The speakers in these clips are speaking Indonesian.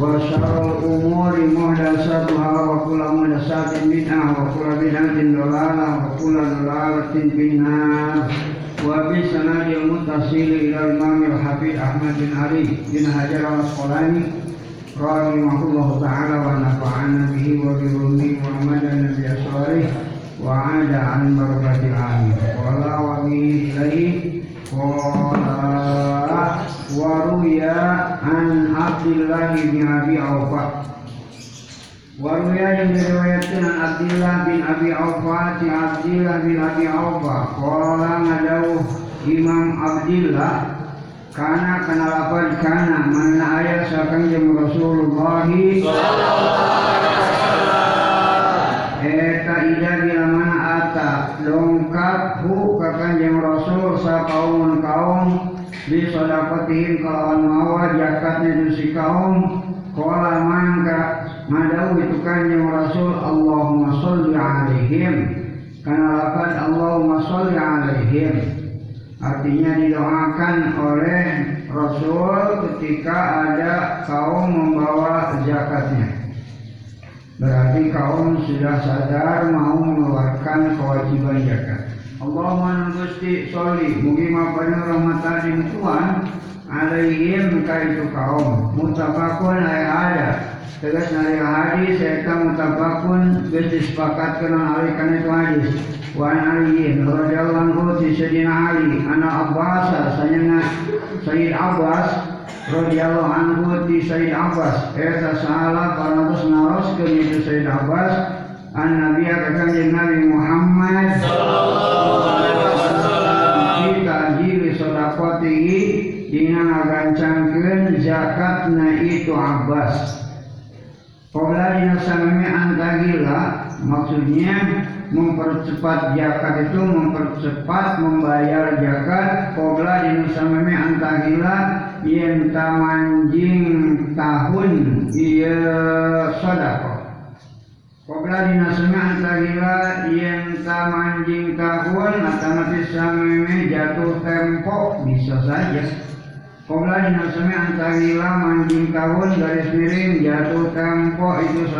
وشر الأمور محدثاتها وكل محدثات بدعة وكل بدعة ضلالة وكل ضلالة في النار وبسند المتصل إلى الإمام الحفيظ أحمد بن علي بن حجر العسقلاني رحمه الله تعالى ونفعنا به وبعلومه ومدنا بأسراره وعاد عن بركة العالمين قال وبه إليه قال وروي an Abdullah bin Abi Aufa Waruya yang diriwayatkan an Abdullah bin Abi Aufa si Abdullah bin Abi Aufa qala ngadauh Imam Abdullah Karena kana apa kana Mana ayat sakang yang Rasulullah Eta ida bila mana ata Longkap hu kakang jem Rasul Sa kaum bi sodakotihim kalawan mawa jakatnya dusi kaum. Kola mangka madau kanjeng Rasul Allahumma sholli alaihim. Karena lapan Allahumma sholli alaihim artinya didoakan oleh Rasul ketika ada kaum membawa zakatnya. Berarti kaum sudah sadar mau mengeluarkan kewajiban zakat Allahumma gusti soli mugi mapana rahmatan Tuhan. Alaihim ka itu kaum. Mutafakun ay ada tegas nari hadis eta mutafakun geus disepakatkeun ali kana itu hadis. Wa aliyin radhiyallahu anhu sayyidina ali. Ana abbas sanyana sayyid abbas radhiyallahu anhu sayyid abbas. Eta salah parantos naroskeun itu sayyid abbas an nabi ka kanjeng nabi Muhammad kita jili sodakotihi dina ngagancangkeun zakatna itu Abbas. Qobla dina antagila maksudnya mempercepat zakat itu mempercepat membayar zakat Qobla dina sameme antagila yen tamanjing tahun ieu sedekah Qobla dina sameme antagila yen tamanjing tahun atau nanti sameme jatuh tempo bisa saja. Qobla dina sameme antagila manjing tahun garis miring jatuh tempo itu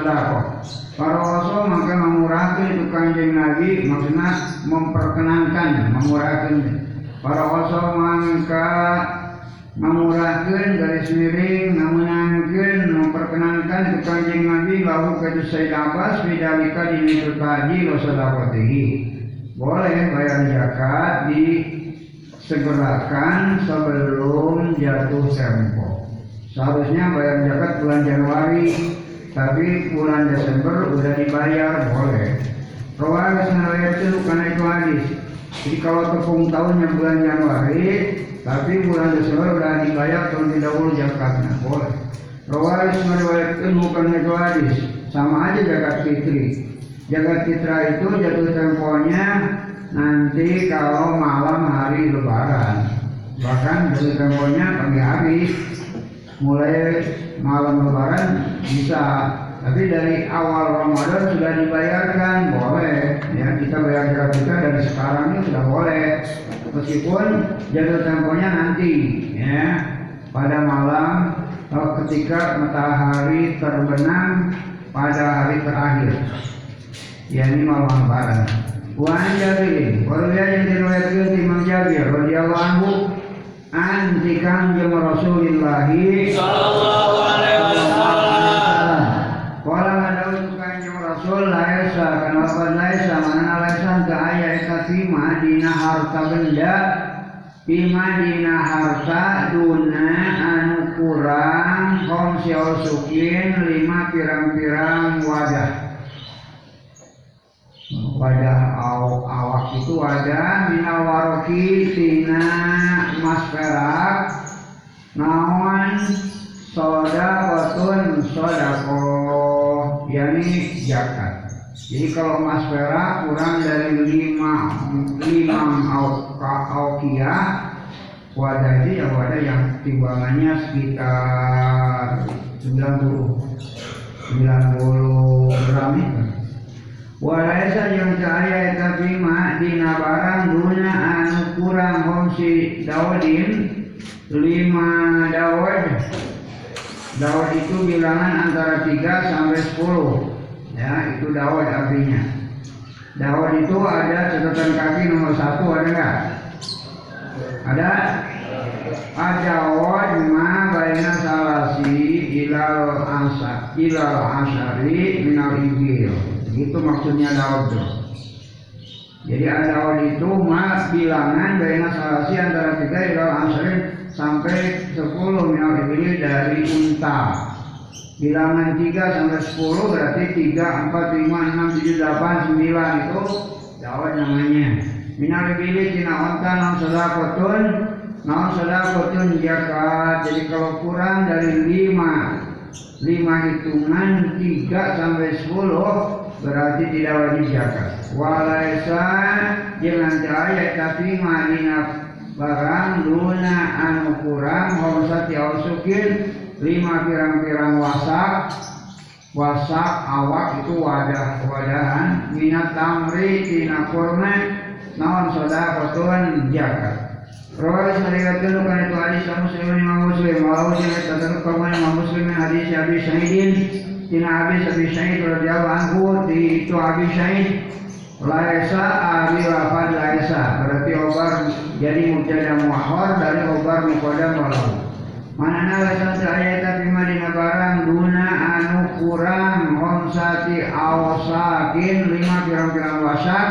Para rasul maka memurahkan itu kanjeng Nabi maksudnya memperkenankan memurahkan rasul maka memurahkan garis miring memenangkan memperkenankan itu kanjeng Nabi lahu ke Sayyid Abbas bidalika dini tadi lo sedekatihi boleh bayar zakat disegerakan sebelum jatuh tempo seharusnya bayar zakat bulan Januari tapi bulan Desember udah dibayar boleh. Rawat senawayat itu karena itu hadis. Jadi kalau tepung tahunnya bulan Januari, tapi bulan Desember udah dibayar zakatnya boleh. Rawat senawayat itu karena itu hadis. Sama aja zakat fitri. Zakat fitrah itu jatuh temponya nanti kalau malam hari lebaran. Bahkan jatuh temponya pagi hari mulai malam lebaran bisa tapi dari awal Ramadan sudah dibayarkan boleh ya kita bayar zakat kita dari sekarang ini sudah boleh meskipun jatuh temponya nanti ya. Pada malam ketika matahari terbenam pada hari terakhir. Yakni malam lebaran. Wan Jabir, walau yang diriwayatkan Imam Jabir radhiyallahu anhu anti kanjeng Rasulullah sallallahu alaihi wasallam. Kala ngadaun kanjeng Rasul laisa kenapa laisa mana alasan ke aya eta fima dina harta benda. Fima dina harta duna anu kurang kom sukin lima pirang-pirang wadah. Wadah aw- awak itu wadah minal waroki tina emas perak naon sodakotun sodakoh yakni zakat jadi kalau emas perak kurang dari lima lima aukia wadah itu ya wadah yang timbangannya sekitar 90 90 gram itu. Walaisa yang cahaya tapi ma dina barang duna anu kurang homsi Daudin lima Dawud Dawud itu bilangan antara 3 sampai 10 ya itu Dawud artinya. Dawud itu ada catatan kaki nomor satu ada nggak? Ada? Ajawad ma baina salasi ilal asa ilal asari minal ibil itu maksudnya Daud tuh. Jadi Daud itu ma bilangan baina salasi antara tiga ilal asari sampai sepuluh minal ibil dari unta bilangan 3 sampai 10 berarti 3, 4, 5, 6, 7, 8, 9 itu Daud namanya. Minal ibili tina onta nam sodakotun nam sodakotun zakat. Jadi kalau kurang dari 5 5 hitungan 3 sampai 10 berarti tidak wajib zakat. Walaisa jangan ayat tapi madina barang luna anu kurang homsati ausukin lima pirang-pirang wasak wasak awak itu wadah wadahan minat tamri tina kurma naon soda kotuan jakat Rawal syariatkan bukan itu hadis muslim imam muslim walau sini tetap kamu imam muslim hadis Abi Sa'idin. Tina Abi Abi Sa'id radhiyallahu anhu di itu Abi Sa'id Laisa Abi Wafad Laisa. Berarti obar jadi mubtada muahor dari obar mukodam walau Manana lasan saya tapi madina barang duna anu kurang homsati awasakin lima pirang-pirang wasak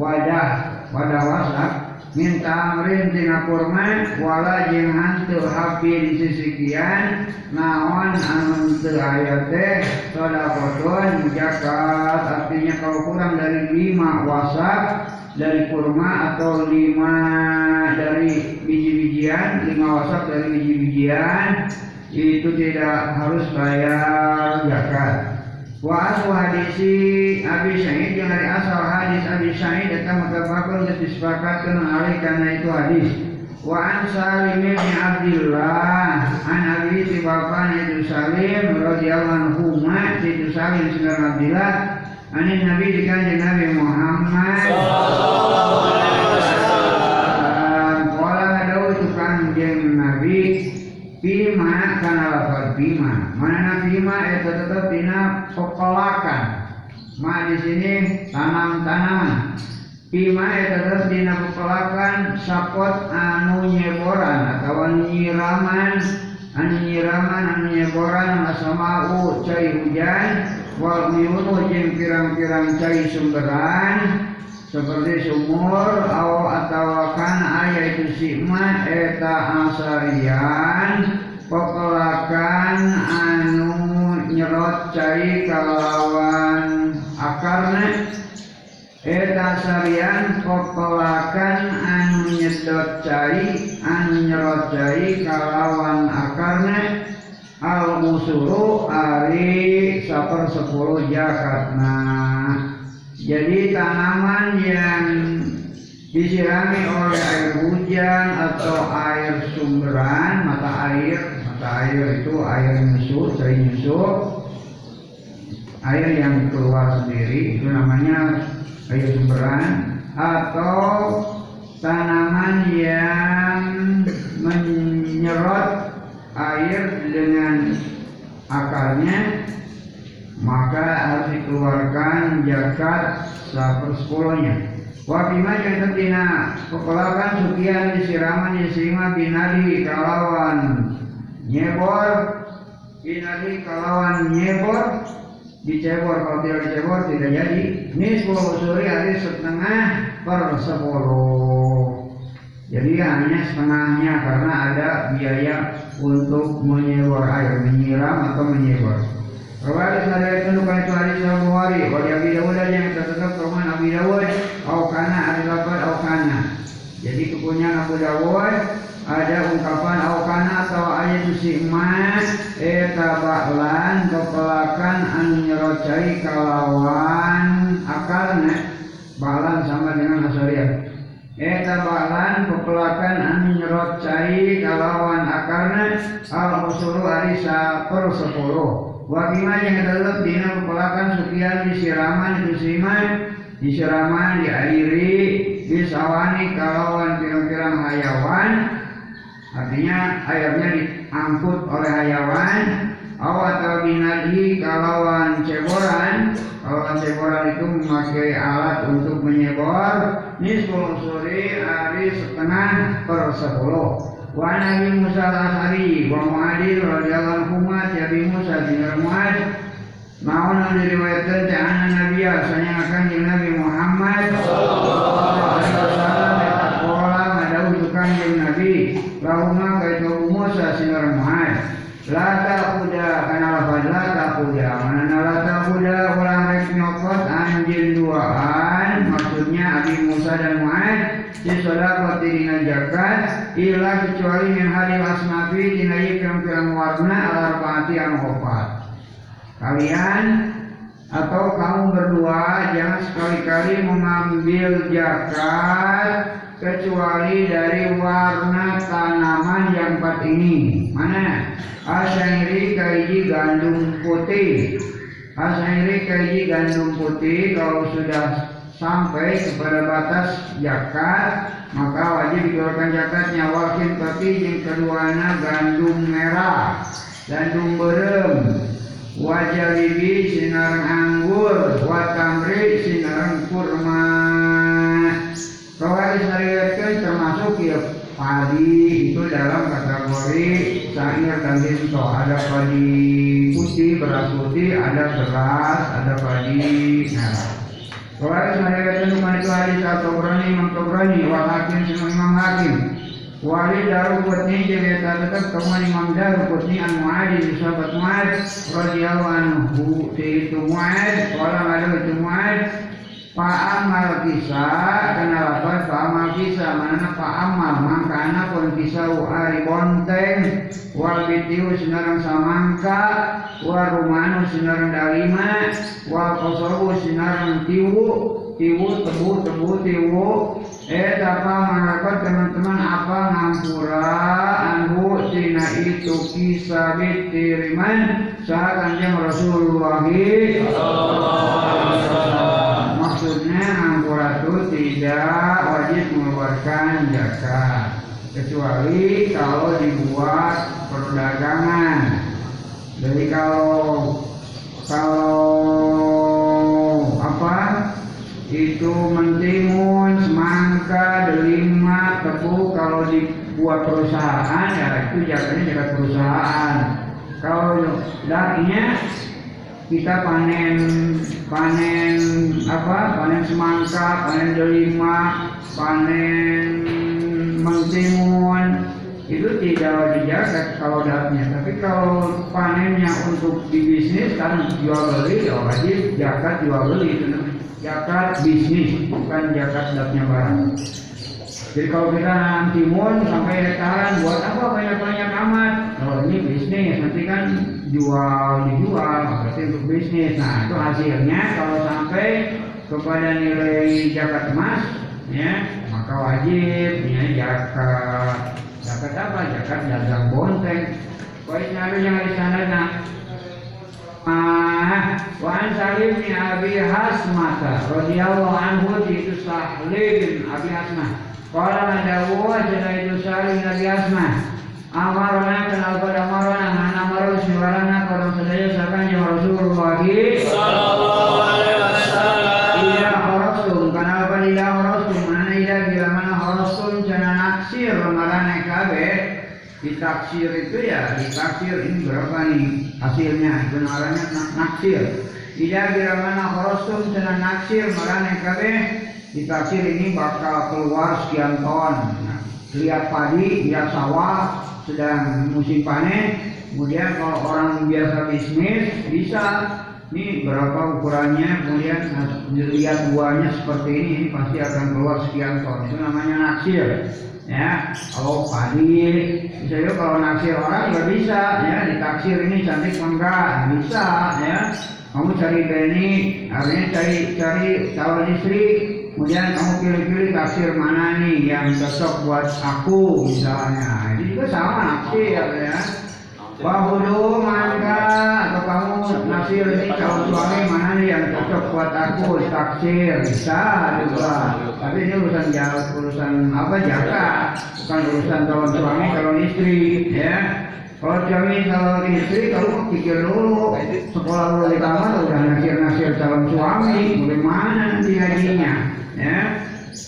wadah wadah wasak minta amrin tina kurma wala jeung hantu habi di sisikian naon anu teu aya teh sodaqotun zakat artinya kalau kurang dari lima wasak dari kurma atau lima dari biji-bijian lima wasak dari biji-bijian itu tidak harus bayar zakat. Wa asal hadisi Abi Sa'id yang dari asal hadis Abi Sa'id datang mutafakun dan disepakatkan alih karena itu hadis. Wa an Salim bin Abdullah an Abi si bapak itu Salim radhiyallahu anhu ma itu Salim bin Abdullah Ani Nabi di kanjeng Nabi Muhammad. Kala ngadau itu kanjeng Nabi Bima kana lafal bima. Mana bima? Itu tetap dina pekolakan Ma di sini tanam-tanaman. Bima itu tetap dina pekolakan Sapot anu nyeboran Atau nyiraman. Anu nyiraman anu nyeboran Asamau cai hujan wal miunu jeung pirang-pirang cai sumberan seperti sumur au atawa kan aya itu sima eta asarian pokolakan anu nyerot cai kalawan akarna. Eta sarian pokolakan anu nyedot cai anu nyerot cai kalawan akarna al musuru ari saper sepuluh jakatna jadi tanaman yang disirami oleh air hujan atau air sumberan mata air mata air itu air nyusu sering nyusu air yang keluar sendiri itu namanya air sumberan. Atau tanaman yang menyerot air dengan akarnya maka harus dikeluarkan zakat sepersepuluhnya. Wabima yang tentina pekelakan sukian disiraman disirima binadi kalawan nyebor binadi kalawan nyebor dicebor kalau tidak dicebor tidak jadi sepuluh suri hari setengah per sepuluh jadi hanya setengahnya karena ada biaya untuk menyebor air, menyiram atau menyebor. Rawali sadaya itu nukan itu hadis Al Bukhari, wa Abi Dawud yang tertetap rumah Abi Dawud, au kana ada dapat au. Jadi kepunyaan Abu Dawud ada ungkapan aukana atau ayat si emas eta baklan kepelakan nyerocai kalawan akarna balan sama dengan asariah Eta balan kepelakan anu nyerocai kalawan akarna al usulu arisa per sepuluh Wakima yang tetap dina kepelakan sekian disiraman itu siman disiraman diairi disawani kalawan pirang-pirang hayawan. Artinya airnya diangkut oleh hayawan awat binadi kalawan ceboran kalawan ceboran itu memakai alat untuk menyebor nisful suri hari setengah per sepuluh wa nabi Musa al-Asari wa Mu'adil radhiyallahu anhu Nabi Musa bin Mu'ad yang diriwayatkan Ta'ana Nabi Asanya akan Nabi Muhammad Kola ngadawu tukang di Nabi Lahuma kaitu Musa sinar Muhammad Lata kuda kana lafad lata kuda Mana lata kuda ulang rek nyokot anjing duaan Maksudnya Abi Musa dan Muhammad Di sodakot dina jakat Ila kecuali min hari asnafi Dina pirang-pirang warna Al-Arba'ati an-Hopat Kalian atau kamu berdua jangan sekali-kali mengambil zakat kecuali dari warna tanaman yang empat ini. Mana? Asyairi kaiji gandum putih. Asyairi kaiji gandum putih kalau sudah sampai kepada batas zakat maka wajib dikeluarkan zakatnya wakil tapi yang keduanya gandum merah gandum berem wajalibi sinarang anggur watamri sinarang kurma Rawai syariatkan termasuk ya padi itu dalam kategori syair dan linto ada padi putih beras putih ada beras ada padi merah. Rawai syariatkan cuma itu hadis atau berani imam berani wal hakim semua imam hakim. Wali daru kutni jadi tetap teman Imam Daru kutni an Mu'ad sahabat Mu'ad radhiyallahu anhu itu Mu'ad orang ada itu Mu'ad Fa'amal kisah kenapa fa'amal kisah mana fa'amal mangkana pun kisah ari bonteng wal sinarang samangka wal sinarang dalima wal sinarang tiwu tiwu tebu tebu tiwu. Eh apa mengapa teman-teman apa ngampura anu tina itu kisah bitiriman saat kanjeng Rasulullah Maksudnya ngampura itu tidak wajib mengeluarkan zakat kecuali kalau dibuat perdagangan. Jadi kalau kalau apa itu mentimun, semangka, delima, tebu kalau dibuat perusahaan ya itu jadinya jaga perusahaan. Kalau dagingnya kita panen panen apa? Panen semangka, panen delima, panen mentimun. Itu tidak dijaga kalau dapatnya tapi kalau panennya untuk di bisnis kan jual beli ya wajib zakat jual beli itu zakat bisnis bukan zakat dapatnya barang. Jadi kalau kita timun sampai hektaran buat apa banyak-banyak amat? Kalau ini bisnis. Nanti kan jual dijual berarti untuk bisnis. Nah itu hasilnya kalau sampai kepada nilai zakat emas ya maka wajib ya zakat. Zakat apa? Zakat dagang bonteng. Baik nabi yang di sana nah Ah, wa an Salim bin Abi Hasmah radhiyallahu anhu itu Salim Abi Hasmah. Qala nadawu jana itu Salim Abi Hasmah. Amarna kenal pada amarna mana maru siwarana kalau sedaya sakan ya Rasulullah Sallallahu alaihi wasallam. Horosum kenal pada ila horosum mana ila bila mana horosum jana naksir marane kabe ditaksir itu ya ditaksir ini berapa nih hasilnya kebenarannya nak- naksir tidak bila mana horosum dengan naksir marane kabe ditaksir ini bakal keluar sekian ton nah, lihat padi lihat sawah sedang musim panen kemudian kalau orang biasa bisnis bisa ini berapa ukurannya, kemudian dilihat buahnya seperti ini, ini pasti akan keluar sekian ton. Itu namanya naksir. Ya, kalau padi, bisa juga kalau naksir orang juga bisa, ya ditaksir ini cantik enggak, bisa, ya. Kamu cari beni, artinya cari cari calon istri, kemudian kamu pilih-pilih taksir mana nih yang cocok buat aku misalnya. Ini juga sama naksir, ya. Wahudu mangga atau kamu nasir ini calon suami mana nih yang cocok buat aku taksir bisa juga tapi ini urusan jauh urusan apa jaka bukan urusan calon suami calon istri ya kalau suami calon istri kamu pikir dulu sekolah dulu di kamar udah nasir nasir calon suami bagaimana nanti gajinya ya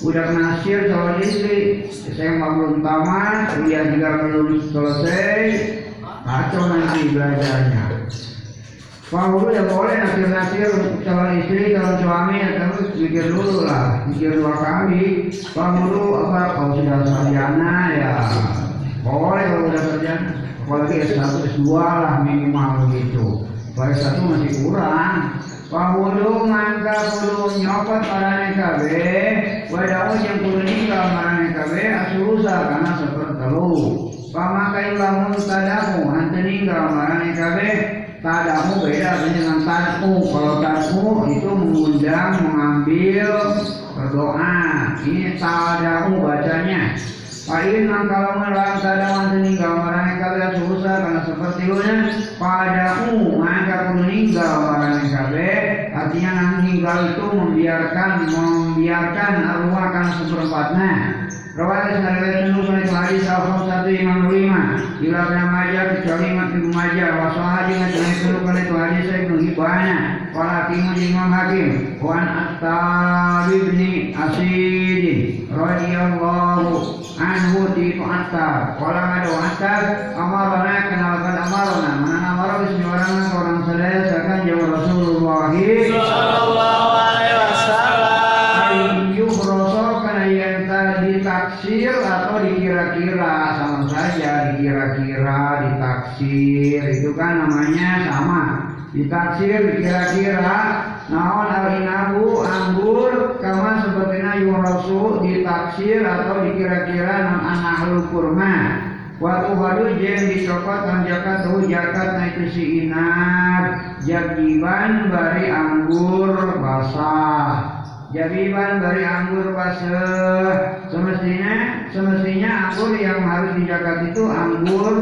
udah nasir calon istri saya belum tamat kuliah juga belum selesai kacau nanti belajarnya. Kalau ya boleh nasir-nasir calon istri, calon suami, ya terus pikir dulu lah, pikir dua kali. Kalau dulu apa, kalau sudah sarjana ya boleh kalau sudah sarjana. Apalagi S1, S2 lah minimal gitu. Kalau S1 masih kurang. Pahudu mangka kudu nyopot parane kabe, wadawu yang kudu ninggal marane kabe asurusa karena seperti telu. Pamakai lamun tadamu hante ninggal marane kabe tadamu beda dengan tadmu. Kalau tadmu itu mengundang, mengambil, berdoa. Ini tadamu bacanya. Pain mangkala melang tadawan meninggal marane kabe susah karena seperti lunya padamu maka meninggal. Marane kabe artinya nang meninggal itu membiarkan membiarkan arwah kan seperempatnya. Rawat sanadnya pada itu hadis al satu imam lima Ila bin Majah kecuali imam Ibnu Majah haji ngajani dulu pada itu hadis saya Ibnu Hibana Wal hakim imam hakim. Wan Attab ibni Asidin radhiyallahu anhu di itu Attab Wala ngadu Attab amarana kenalkan amarana Mana amarana bismi orang orang sadaya Seakan jauh Rasulullah. Sallallahu alaihi wasallam. Ayyuh rosol karena yang tadi ditaksir atau dikira-kira sama saja dikira-kira ditaksir. Itu kan namanya sama. Ditaksir dikira-kira. Naon alinabu anggur sepertinya yurasu ditaksir atau dikira-kira nam anak kurma. Waktu baru jeng dicopot kan jakat tuh jakat na itu si inar. Jagiban bari anggur basah. Jabiban dari anggur basah. Semestinya semestinya anggur yang harus dijaga itu anggur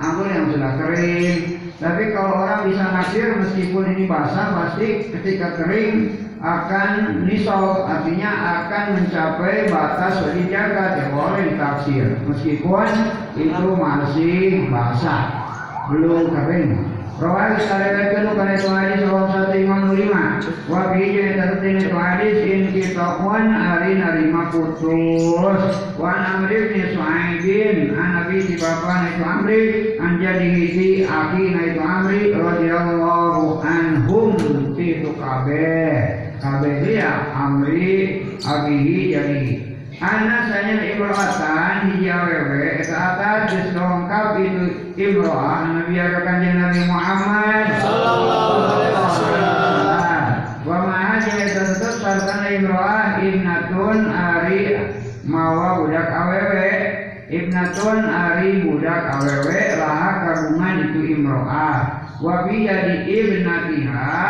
anggur yang sudah kering. Tapi kalau orang bisa naksir meskipun ini basah pasti ketika kering akan nisab artinya akan mencapai batas wajib jagat yang boleh ditaksir meskipun itu masih basah belum kering Rawal sadaka kanu kana itu hadis rawal satu imam lima. Wa bi itu hadis in kita wan ari narima putus. Wa amri bin Suaibin an Nabi di bapa itu amri an jadi hiji aki na itu amri radhiyallahu anhum itu kabeh. Amri abihi jadi Anak saya imro'atan hiji awewe Eta atas geus lengkap itu imro'ah Nabi ada kanjeng Nabi Muhammad. Sallallahu alaihi wasallam. Wa maha jeung eta tetep sartana imro'ah Ibnatun ari mawa budak awewe. Ibnatun ari budak awewe Laha kagungan itu imro'ah. Wa bi jadi ibnatiha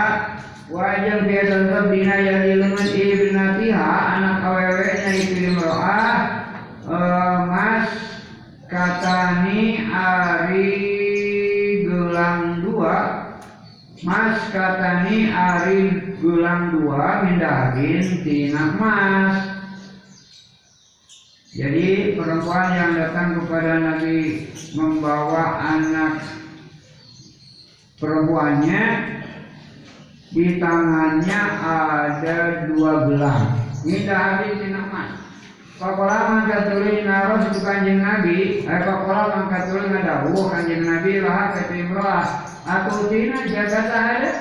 Wajah biasa tetap dina yang dilengan ibnatiha anak awewe nya itu imro'ah eh, mas katani ari gelang dua. Mas katani ari gelang dua mindahin tina mas. Jadi perempuan yang datang kepada Nabi membawa anak perempuannya di tangannya ada dua gelang. Minta habis tina emas. Pakola mangkat tuluy naros itu kanjeng Nabi, eh pakola mangkat tuluy ngadawu kanjeng Nabi lah ke timroah. Atu tina jaga ada.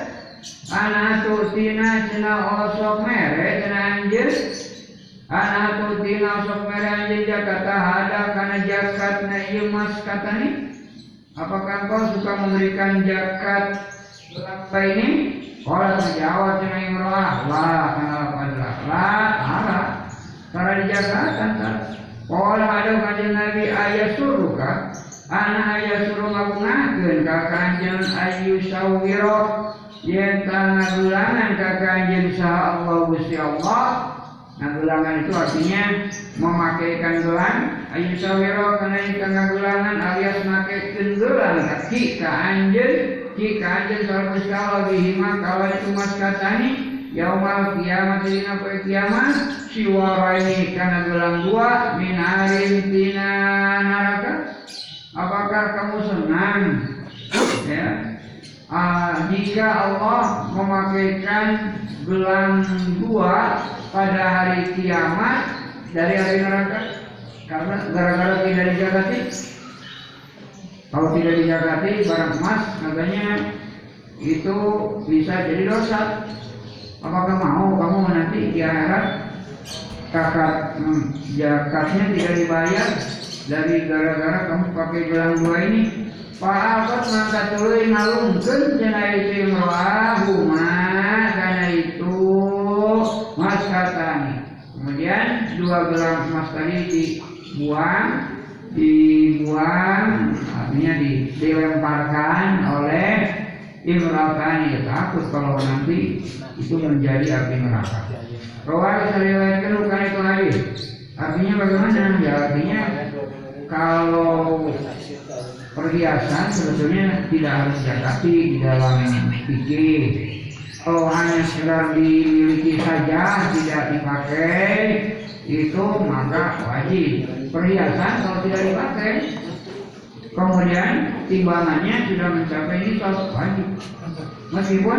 Anak atu tina cina osok mere cina anjir. Anak atu tina osok mere anjir jaga ada karena jakat na ieu mas katani. Apakah kau suka memberikan jakat berapa ini? Kalau menjawab cina imroah, lah kana padla, lah ala. Cara dijagakan kan. Kalau ada kajian Nabi ayat suruh kan, anak ayat suruh ngabungakeun ka kanjeng ayu sawiro yang tanah bulangan ka kanjeng saha Allah Gusti Allah Gelangan itu artinya memakaikan gelang Ayu sawiro karena ikan alias memakai gelang kaki ka anjen Ki ka anjen soal kuskala bihima kalau itu mas katani Yaumal kiamat dina poe kiamat Siwara ini karena gelang dua Minarin tina neraka Apakah kamu senang? Ya Ah, jika Allah memakaikan gelang dua pada hari kiamat dari hari neraka? Karena gara-gara tidak dijagati. Kalau tidak dijagati barang emas katanya itu bisa jadi dosa. Apakah mau kamu nanti di akhirat? Kakak hmm, zakatnya tidak dibayar dari gara-gara kamu pakai gelang dua ini Pak mangkat tuluy ngalungkeun cenah itu imro'ahu karena itu mas katani. Kemudian dua gelang emas tadi dibuang, dibuang artinya di, dilemparkan oleh imro'atani. Takut kalau nanti itu menjadi api neraka. Rawat riwayatkan bukan itu hadis. Artinya bagaimana? Ya artinya kalau perhiasan sebetulnya tidak harus zakati di dalam fikih. Kalau hanya sekedar dimiliki saja tidak dipakai itu maka wajib. Perhiasan kalau tidak dipakai kemudian timbangannya sudah mencapai nisab wajib. Meskipun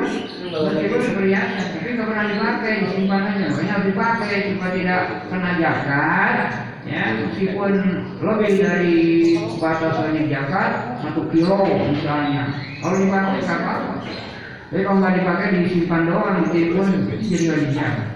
meskipun perhiasan tapi nggak pernah dipakai aja, banyak dipakai supaya tidak kena zakat ya meskipun lebih dari batas wajib zakat satu kilo misalnya. Kalau dipakai nggak apa-apa tapi kalau nggak dipakai disimpan doang meskipun jadi wajib zakat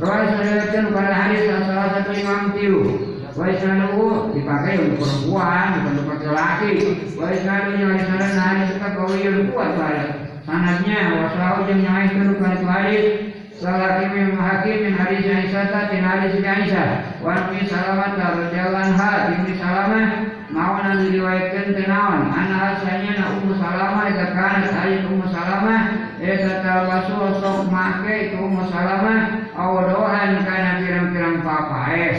Rawat saya pada hadis salah satu imam tilu Waisanuhu dipakai untuk perempuan bukan untuk laki-laki. Waisanuhu waisanuhu nah hadis kita kau yang kuat pada sanadnya wasau yang itu bukan hadis Salah hakim hakim min hadis Aisyah tin hadis Aisyah wa min salamat radhiyallahu anha bin salamah. Mau nan diriwayatkan tenawan. Ana asalnya na ummu salamah eta kana ayat ummu salamah eta talbasu sok make itu ummu salamah awadohan kana pirang-pirang papaes.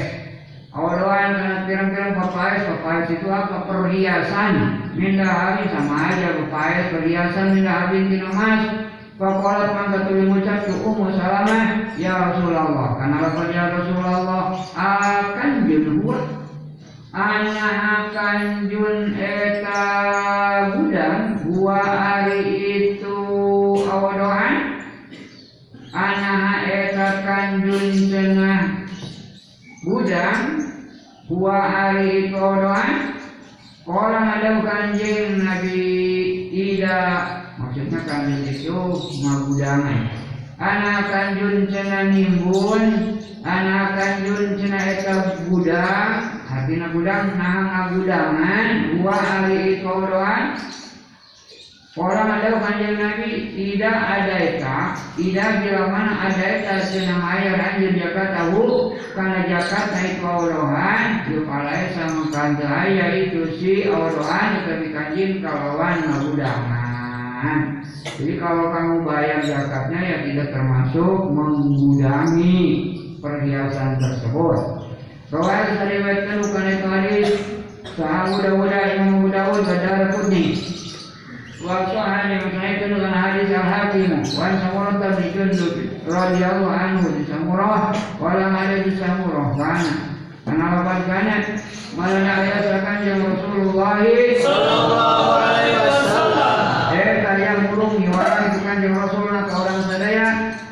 Awadohan kana pirang-pirang papaes papaes itu apa? Perhiasan. Minda hari sama aja papaes perhiasan minda hari di emas Faqalat maka tuli ngucap ke Ummu Salamah, Ya Rasulullah, karena apa ya Rasulullah, akan jun. Ana akan jun eta budan, huwa hari itu awadohan. Ana eta kanjun cenah budan, huwa hari itu awadohan. Orang ada kanjeng Nabi Ida maksudnya kanjeng itu magudangan anak kanjun cena nimbun anak kanjun cena eta budang. Artinya budang nah ngagudangan dua hari itu doang. Orang ada kanjeng Nabi tidak ada eta, tidak bila mana ada eta cina mayar anjir jakat tahu karena jakat naik kaulohan yupalai sama kanta yaitu si aulohan tapi kanjeng kawawan magudangan. Jadi kalau kamu bayar zakatnya ya tidak termasuk menggudangi perhiasan tersebut. Rawat diriwayatkan bukan itu hadis Sahab muda-muda Imam Dawud Badar Waksahan yang menaikkan dengan hadis al-hakim Wan samurah bin Jundub radhiyallahu anhu di samurah Walang ada di samurah Kana Karena lepas kana Malah ayasakan yang Rasulullah Sallallahu alaihi wasallam. Yang Rasulullah ke orang sadaya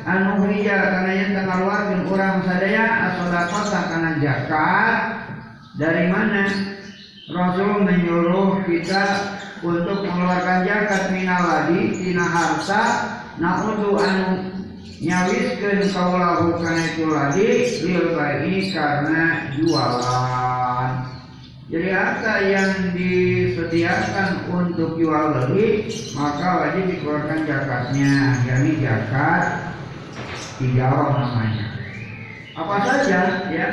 Anu hija karena yang tengah luar orang sadaya Asolakota karena zakat. Dari mana? Rasul menyuruh kita untuk mengeluarkan zakat minawadi tina harta. Nah untuk anu nyawiskeun kaulahu kana itu lagi lil bayi karena jualan Jadi harta yang disediakan untuk jual beli maka wajib dikeluarkan zakatnya, yakni zakat tijarah namanya. Apa saja ya,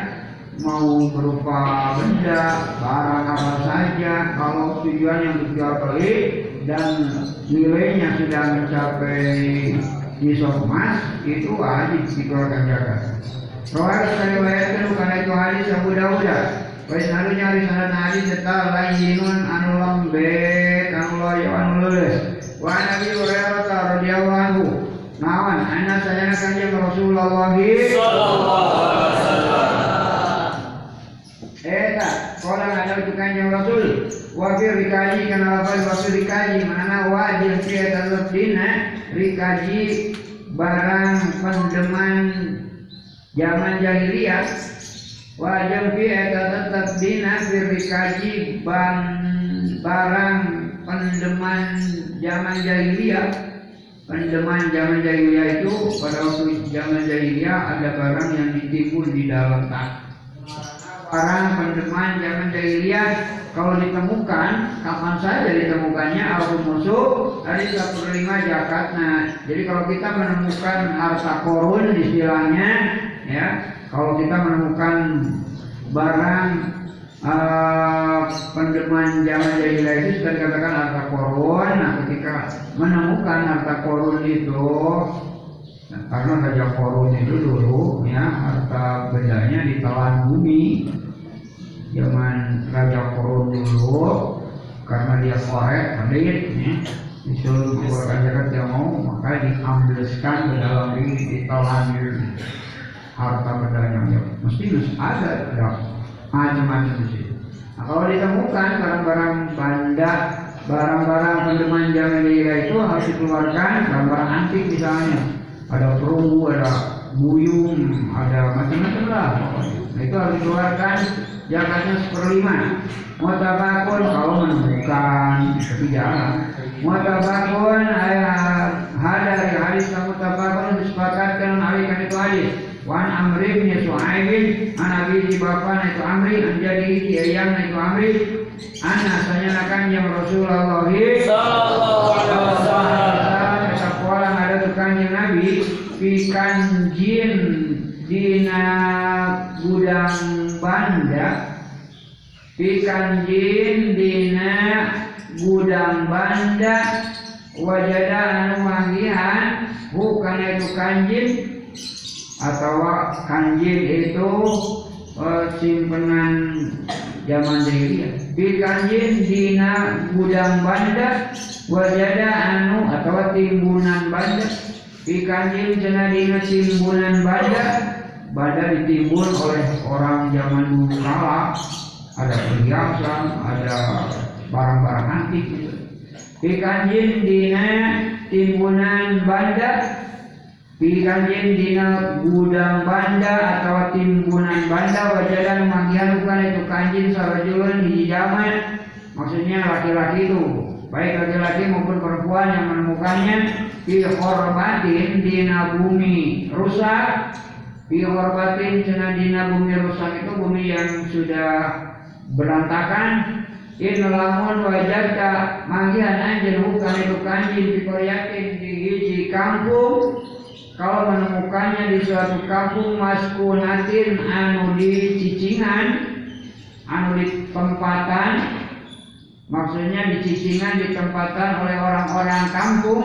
mau berupa benda, barang apa saja, kalau tujuannya untuk jual beli dan nilainya sudah mencapai nisab emas itu wajib dikeluarkan zakat. Rawat riwayatkan karena itu hadis Abu Dawud. Baik narunya hadis sanad hadis tetap lainun anu lembek anu loyo anu lulus. Wa Nabi Hurairah radhiyallahu anhu. Nawan ana sayana kanjeng Rasulullah Eta, kolang ada kanjeng Rasul. Wafir rikaji kana lafal wafir rikaji mana wajib kia tetap dina rikaji barang pendeman zaman jahiliyah wajib kia tetap dina rikaji ban barang pendeman zaman jahiliyah. Pendeman zaman jahiliyah itu pada waktu zaman jahiliyah ada barang yang ditimbun di dalam tanah barang pendeman zaman jahiliyah kalau ditemukan kapan saja ditemukannya al musuh hari satu lima zakatnya jadi kalau kita menemukan harta korun istilahnya ya kalau kita menemukan barang uh, pendeman zaman jahiliyah itu sudah dikatakan harta korun. Nah ketika menemukan harta korun itu Nah, karena Raja Korun itu dulu ya harta bendanya ditelan bumi. Zaman Raja Korun dulu karena dia korek pelit ya disuruh mengeluarkan zakat dia mau maka diambilkan ke dalam diri ditelan harta bendanya ya mesti harus ada ya macam-macam di situ. Nah, kalau ditemukan barang-barang banda barang-barang pendeman zaman jahiliyah itu harus dikeluarkan barang-barang antik misalnya ada perunggu, ada buyung, ada macam-macam lah. Nah, itu harus dikeluarkan zakatnya seperlima. Mutabakun kalau menemukan, tapi jarang. Mutabakun ayat hadari hadis kamu tabakun disepakatkan hari kan itu hadis. Wan Amri bin Suhaibin an Abi di bapak itu Amri an jadi di ayam itu Amri. Ana sanya akan yang Rasulullah Sallallahu alaihi wasallam. Sekolah ada tukang yang Nabi Pikan jin dina gudang banda. Pikan jin dina gudang banda. Wajada anu manggihan Bukan itu kanjin Atau kanjin itu eh, simpenan zaman jahiliyah Pikanjin dina gudang banda Wajada anu atau timbunan banda. Pikanjin cenah dina timbunan banda Banda ditimbun oleh orang zaman dulu kala. Ada perhiasan, ada barang-barang antik gitu. Pikanjin dina timbunan banda Pikanjin dina gudang banda atau timbunan banda wajadan manggihan bukan itu kanjin sarajulun di zaman maksudnya laki-laki itu. Baik laki-laki maupun perempuan yang menemukannya fi horbatin dina bumi rusak. Fi horbatin cina dina bumi rusak itu bumi yang sudah berantakan. In lamun wajadka manggihan anjen bukan itu kanjin di di hiji kampung kalau menemukannya di suatu kampung maskunatin anu di cicingan anu di tempatan maksudnya di cicingan di tempatan oleh orang-orang kampung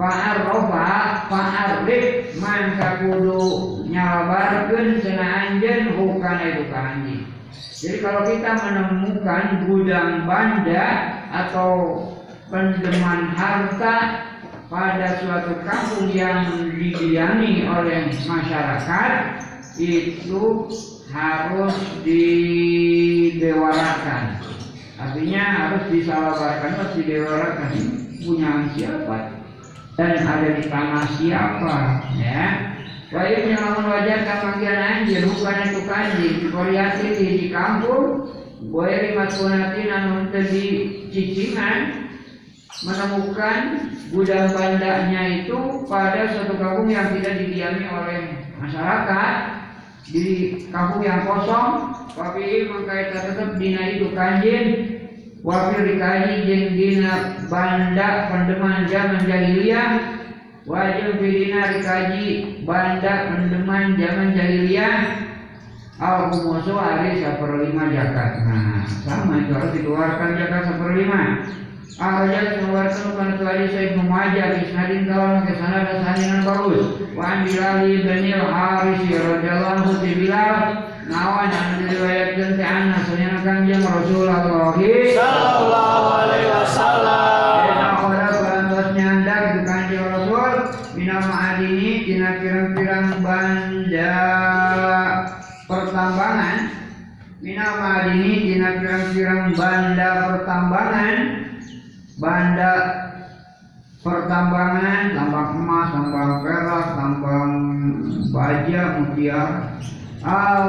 Fa'ar roba, fa'ar rib, mangka kudu nyalabarkeun cenah anjeun bukan itu kanji. Jadi kalau kita menemukan gudang banda atau pendeman harta pada suatu kampung yang didiami oleh masyarakat itu harus didewarakan. Artinya harus disalabarkan, harus didewarakan. Punya siapa? Dan ada di tanah siapa? Ya. Wajib yang wajah kamanggian anjir bukan itu kanji. Koryati di kampung, boleh maskunatin anu di cicingan menemukan gudang bandanya itu pada suatu kampung yang tidak didiami oleh masyarakat. Di kampung yang kosong tapi mangka eta tetep dina itu kanjin wafil dikaji jeung dina banda pendeman zaman jahiliyah wajib bidina dikaji banda pendeman zaman jahiliyah al kumusu hari seperlima zakat nah sama itu harus dikeluarkan zakat seperlima Akhirnya mengeluarkan saya Ibnu Majah isnadin kawan ke sana dan sandingan bagus. Wa an Bilal bin Haris radhiyallahu anhu di Bilal nawan yang diriwayatkan ti anna sunnah kanjeng Rasulullah. Sallallahu alaihi wasallam. Ena ora barantos nyandak di kanjeng Rasul. Minal ma'adini dina pirang-pirang banda. Pertambangan. Minal ma'adini dina pirang-pirang banda pertambangan banda pertambangan tambang emas, tambang perak, tambang baja, mutiara. Al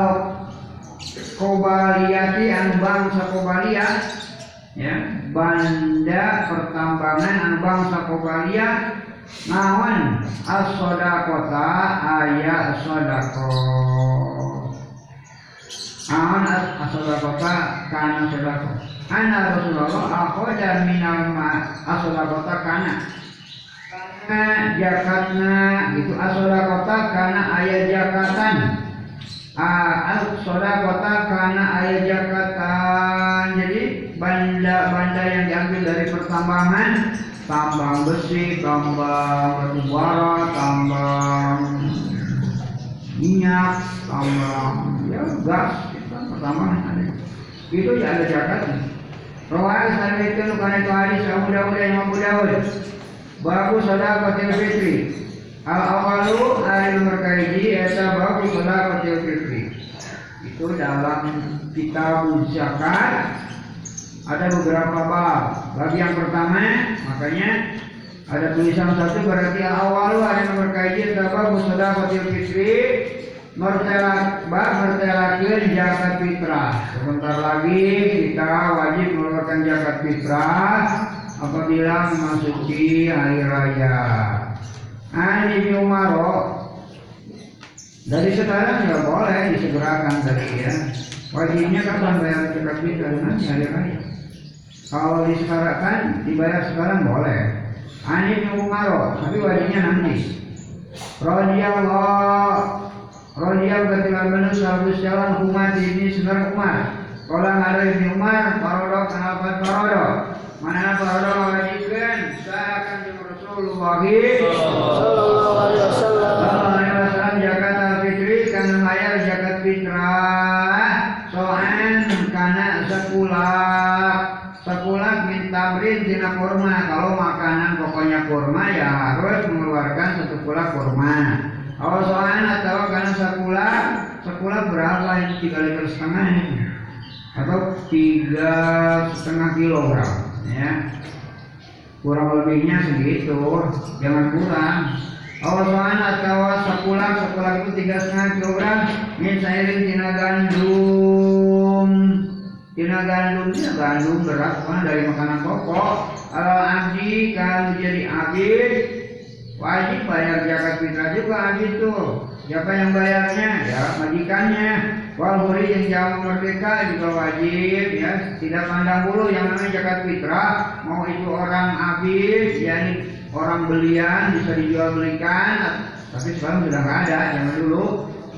kobaliyati anu bangsa kobalia ya. Banda pertambangan anu bangsa kobalia. Nawan as sodakota ayat sodako nawan as sodakota kana sodako ana rasulullah akhoda minal ma as sodakota kana karena jakatna itu as sodakota kana ayat jakatan al sodakota karena ayat jakatan jadi banda-banda yang diambil dari pertambangan tambang besi, tambang batu bara, tambang minyak, tambang ya gas, pertambangan ada. Itu ya ada zakatnya. Rawal sana itu karena itu hadis Abu Dawud dan Abu Dawud. Babu sadaqatil fitri. Al awalu hari nomor kaiji eta babu sadaqatil fitri. Itu dalam kitab zakat ada beberapa bab. Bab yang pertama, makanya ada tulisan satu berarti awal ada nomor kaji ada bab sedekah fitri mertelak bab mertelakeun zakat fitrah. Sebentar lagi kita wajib mengeluarkan zakat fitrah apabila memasuki hari raya. Ani bin Umar dari sekarang nggak boleh disegerakan tadi ya. Wajibnya kapan bayar zakat fitrah nanti hari raya. Kalau disegerakan dibayar sekarang boleh. Ani bin Umar, tapi wajibnya nanti. Radiyallahu Radiyallahu ketika benar sahabat jalan umat ini sebenarnya umat. Kalau ada Ibnu Umar, parodo kenapa parodo? Mana parodo wajibkan? Saya akan jumpa Rasulullah Sallallahu alaihi wasallam. Sallallahu alaihi wasallam zakat al-fitri karena bayar zakat fitrah soan karena sekulak sekulak min tamrin dina kurma kalau makanan pokoknya kurma ya harus mengeluarkan satu kulak kurma kalau atau karena sekulak sekulak berapa ini? Tiga liter setengah ini. Atau tiga setengah kilogram ya. Kurang lebihnya segitu. Jangan kurang. Awasan atau sekulak sekulak itu tiga setengah kilogram. Min sairin tina gandum tina gandum tina gandum beras dari makanan pokok? Kalau abdi kalau jadi abid wajib bayar zakat fitrah juga tuh siapa yang bayarnya? Ya majikannya. Wal huri yang jauh merdeka juga wajib ya. Tidak pandang bulu yang namanya zakat fitrah mau itu orang abid yakni orang belian bisa dijual belikan tapi sekarang sudah nggak ada zaman dulu.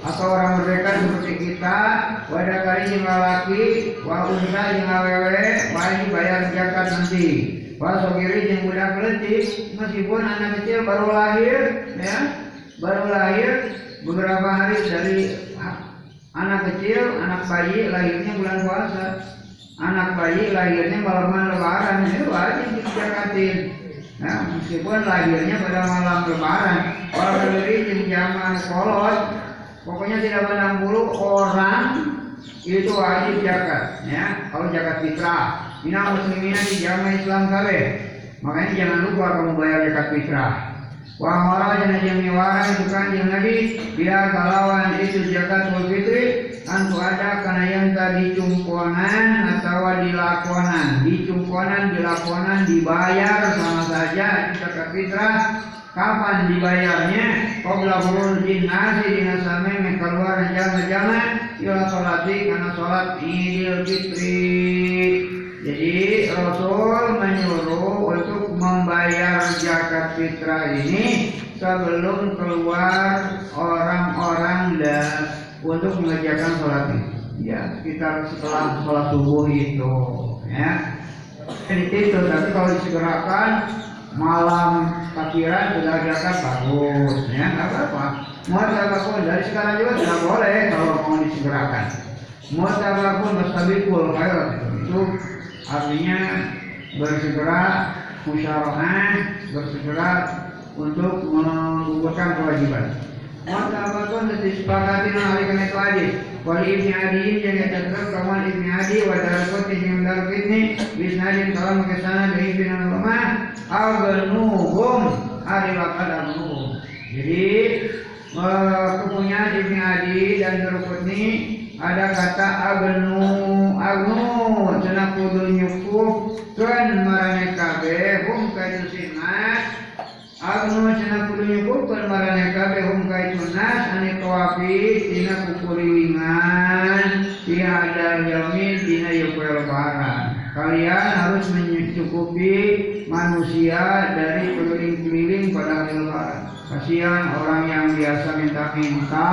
Atau orang merdeka seperti kita wadah kali yang laki wa unsa yang awewe wajib bayar zakat nanti wa sogiri yang budak letik meskipun anak kecil baru lahir ya baru lahir beberapa hari dari anak kecil anak bayi lahirnya bulan puasa. Anak bayi lahirnya malaman lebaran itu wajib dizakatin Nah, meskipun lahirnya pada malam lebaran, orang berdiri di zaman kolot, pokoknya tidak pandang bulu orang itu wajib zakat, ya. Kalau zakat fitrah, mina muslimina di zaman Islam kabe. Makanya jangan lupa kamu bayar zakat fitrah. Wah mara jangan yang miwara itu kan yang Nabi bila kalawan itu zakat fitri antu ada karena yang tadi cungkonan atau dilakonan dicungkonan dilakonan dibayar sama saja zakat fitrah Kapan dibayarnya? Qabla khurujin nasi dina sameme keluar jama-jama ila sholati karena sholat Idul Fitri. Jadi Rasul menyuruh untuk membayar zakat fitrah ini sebelum keluar orang-orang dan untuk mengerjakan sholat. Ya, sekitar setelah sholat subuh itu, ya. Itu, tapi kalau disegerakan malam takbiran sudah zakat bagus, ya nggak apa-apa. Muatabakun dari sekarang juga tidak boleh kalau mau disegerakan. Muatabakun mastabikul khairat itu artinya bersegera musyawarah, bersegera untuk menggugurkan kewajiban. Muatabakun disepakati hari kena itu hadis. Wali ibni Adi yang terdapat kawan ibni Adi wa darakut yang darakut ini bisnadin kalau ke sana dari ibn ulama agnuhum hari wakad agnuhum. Jadi eh, kepunyaan ibni Adi dan darakut ini ada kata agnu agnu cenah kudu nyukup kan marane kabeh hum kaitu sinas. Agnu cenah kudu nyukup kan marane kabeh hum kaitu nas ane tawafi tina kukulilingan di hadar yamin tina yukuel lebaran kalian harus mencukupi manusia dari keliling-keliling pada hari lebaran kasihan orang yang biasa minta-minta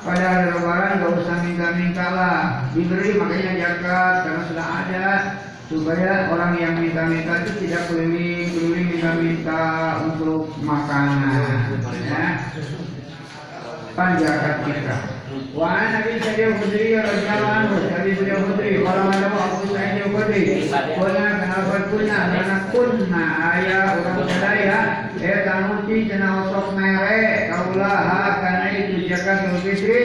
pada hari lebaran gak usah minta-minta lah. Diberi makanya zakat karena sudah ada. Supaya orang yang minta-minta itu tidak keliling-keliling minta-minta untuk makanan ya. Panjakat kita Wa Nabi Sa'id Khudri radhiyallahu anhu Nabi Sa'id Khudri kalau ada Abu Sa'id Khudri Kuna kenapa kuna karena kunna ayah orang sadaya eh tanuti cenah osok mere kaulaha karena itu zakat fitri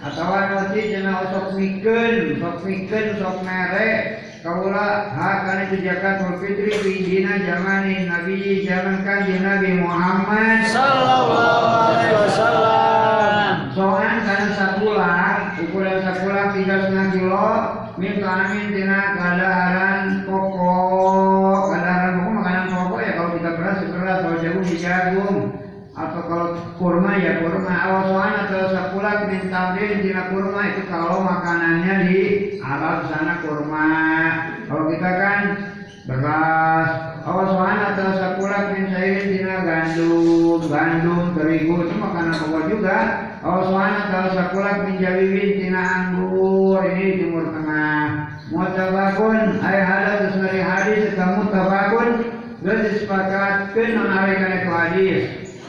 atau nuti cenah osok mikeun sok mikeun sok mere kaula ha kana itu zakat fitri zamani nabi zaman kan Nabi Muhammad alaihi wasallam. Soan karena sapulah ukuran sapulah tiga setengah kilo amin tina kadaharan pokok. Kadaharan pokok makanan pokok ya kalau kita beras ya beras kalau jagung ya jagung. Atau kalau kurma ya kurma. Awal soan atau sapulah minta amin tina kurma itu kalau makanannya di alam sana kurma. Kalau kita kan beras. Awal soan atau sapulah min sairin tina gandum. Gandum terigu itu makanan pokok juga soan atau sapulah min jawibin tina anggur ini di timur tengah. Mutabakun ay hadis dari hadis kamu mutabakun dan disepakatkan menarikkan itu hadis.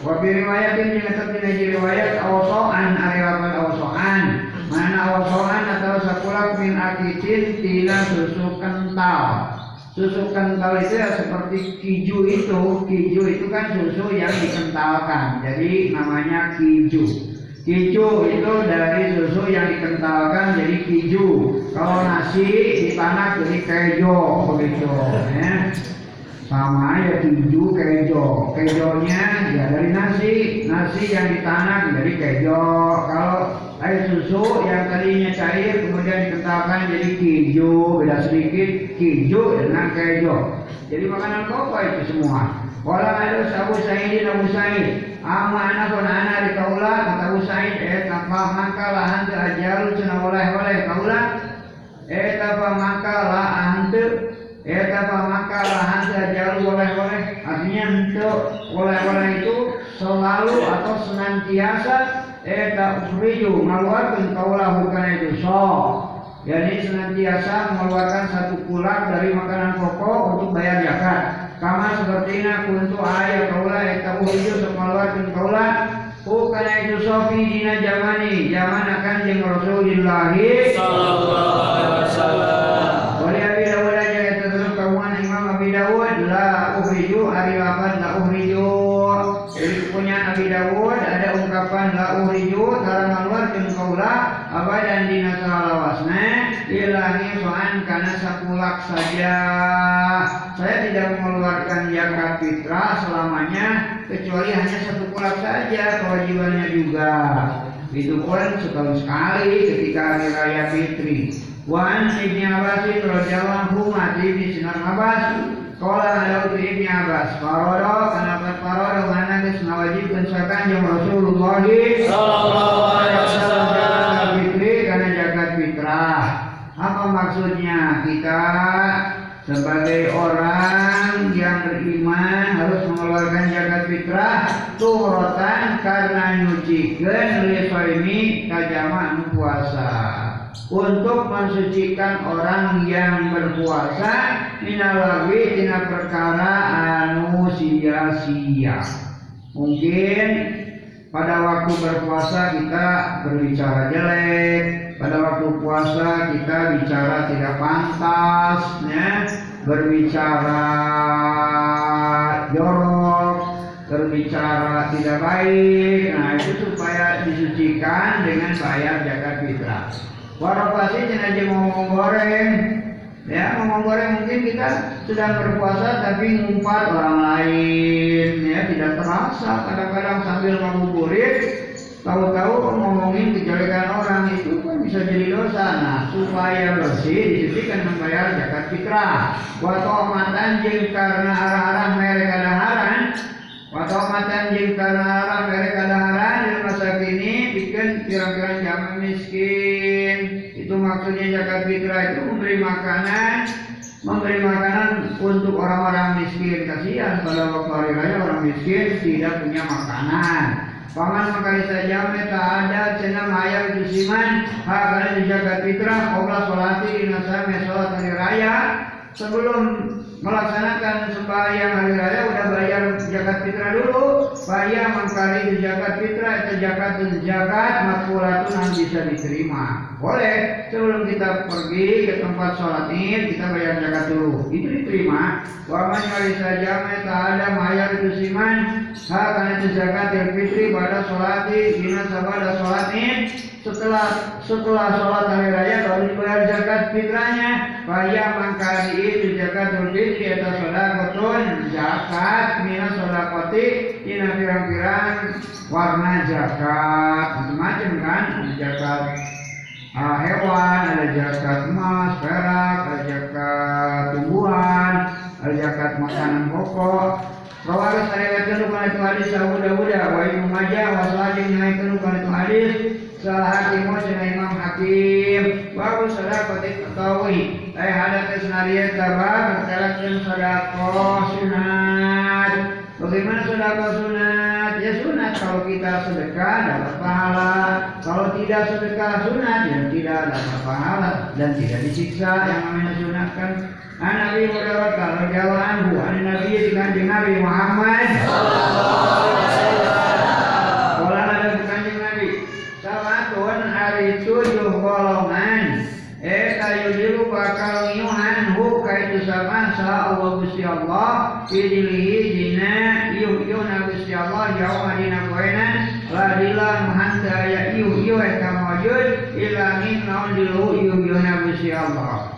Wa fi riwayatin yang tetap di riwayat awsoan ari lapan awsoan. Mana awsoan atau sapulah min akitin tina susu kental. Susu kental itu ya seperti kiju itu, kiju itu kan susu yang dikentalkan, jadi namanya kiju. Kiju itu dari susu yang dikentalkan jadi kiju. Kalau nasi ditanak jadi kejo begitu. Ya. Sama ya kiju kejo. Kejonya ya dari nasi, nasi yang ditanak jadi kejo. Kalau air susu yang tadinya cair kemudian dikentalkan jadi keju, beda sedikit keju dengan kejo. Jadi makanan pokok itu semua. Wala ada Abu Sa'id Abu Sa'id Amma anak pun di kaula kata Abu Sa'id eh tanpa maka lah ajaru cina oleh oleh kaula eh tanpa maka lah eh tanpa maka lah ajaru oleh oleh artinya untuk oleh oleh itu selalu atau senantiasa eh tak ufriju mengeluarkan kaula bukan itu so. Jadi senantiasa mengeluarkan satu kulak dari makanan pokok untuk bayar zakat kama sepertina kuntu ayat kaula eta uhiyo mengeluarkan kaula bukan itu sofi dina zamani zaman akan jeung Rasulullah Sallallahu alaihi wasallam. Wali Abi Dawud aja terus kawan Imam Abi Dawud la uhriju hari lapan la uhriju jadi punya Abi Dawud ada ungkapan la uhriju cara mengeluarkan kaula abadan dina salawasna ilahi soan karena sapulak saja saya tidak mengeluarkan zakat fitrah selamanya kecuali hanya satu kulak saja kewajibannya juga. Itu pun setahun sekali ketika hari raya fitri. Wan Ibni Abbas radhiyallahu anhu di Sinar Abbas Kala ada uti Ibni Abbas Farodo Kenapa Farodo? Mana kes ngawajibkan sakan Yang Rasulullah? Sallallahu alaihi wasallam. Zakat fitri karena zakat fitrah Apa maksudnya? Kita sebagai orang yang beriman harus mengeluarkan zakat fitrah tuhrotan karena nyucikan lisoimi kajama puasa. Untuk mensucikan orang yang berpuasa minalawi tina perkara anu sia-sia. Mungkin pada waktu berpuasa kita berbicara jelek. Pada waktu puasa kita bicara tidak pantas ya. Berbicara jorok berbicara tidak baik. Nah itu supaya disucikan dengan bayar zakat fitrah. Warapasi jenajah ngomong goreng ya ngomong goreng mungkin kita sedang berpuasa tapi ngumpat orang lain. Ya tidak terasa kadang-kadang sambil ngabuburit tahu-tahu ngomongin kejelekan orang itu kan bisa jadi dosa. Nah supaya bersih disucikan membayar zakat fitrah. Wa matan jeung karena arah-arah mereka kadaharan wa matan jeung karena arah mereka kadaharan di masa kini bikin pirang-pirang jamaah miskin maksudnya zakat fitrah itu memberi makanan memberi makanan untuk orang-orang miskin. Kasihan pada waktu hari raya orang miskin tidak punya makanan. Paman makali saja meta ada cina maya jusiman hakana dijaga fitrah qobla sholati dina sami sholat hari raya. Sebelum melaksanakan sembahyang hari raya udah bayar zakat fitrah dulu. Bayar mangkali zakat fitrah itu zakat zakat makfulatun yang bisa diterima. Boleh. Sebelum kita pergi ke tempat sholat id kita bayar zakat dulu. Itu diterima. Waman kali saja meta ada mayar jusiman hakana itu zakat fitri pada sholati dina sabada sholat id. Setelah setelah sholat hari raya baru dibayar zakat fitrahnya. Bayar mangkali itu zakat fitri atau sodakotun zakat mina sodakoti ina pirang-pirang warna zakat macam-macam kan? Ada zakat ah, hewan ada zakat emas perak ada zakat tumbuhan ada zakat makanan pokok. Rawalah saya kanu kana itu hadis Abu Dawud wa Ibnu Majah wa yang kanu kana itu hadis wa sana Imam Hakim. Baru sadaqati tawi Ay hadat senariya tabak Terkalakan sadaqah sunat Bagaimana sedekah sunat? Ya sunat kalau kita sedekah dapat pahala. Kalau tidak sedekah sunat ya tidak dapat pahala dan tidak disiksa yang namanya sunat kan. An Nabi Hurairah radhiyallahu anhu an Nabi di kanjeng Nabi Muhammad Kala ada kanjeng Nabi Salatun hari tujuh golongan Eta yudilu bakal ngiyuhan hu kaitu sama sa Allah Gusti Allah Idilihi jina yuh yuh na Gusti Allah Yauma dina koenan Ladila mahanta ya yuh yuh eta mawajud Ilangin naon dilu yuh yuh na Gusti Allah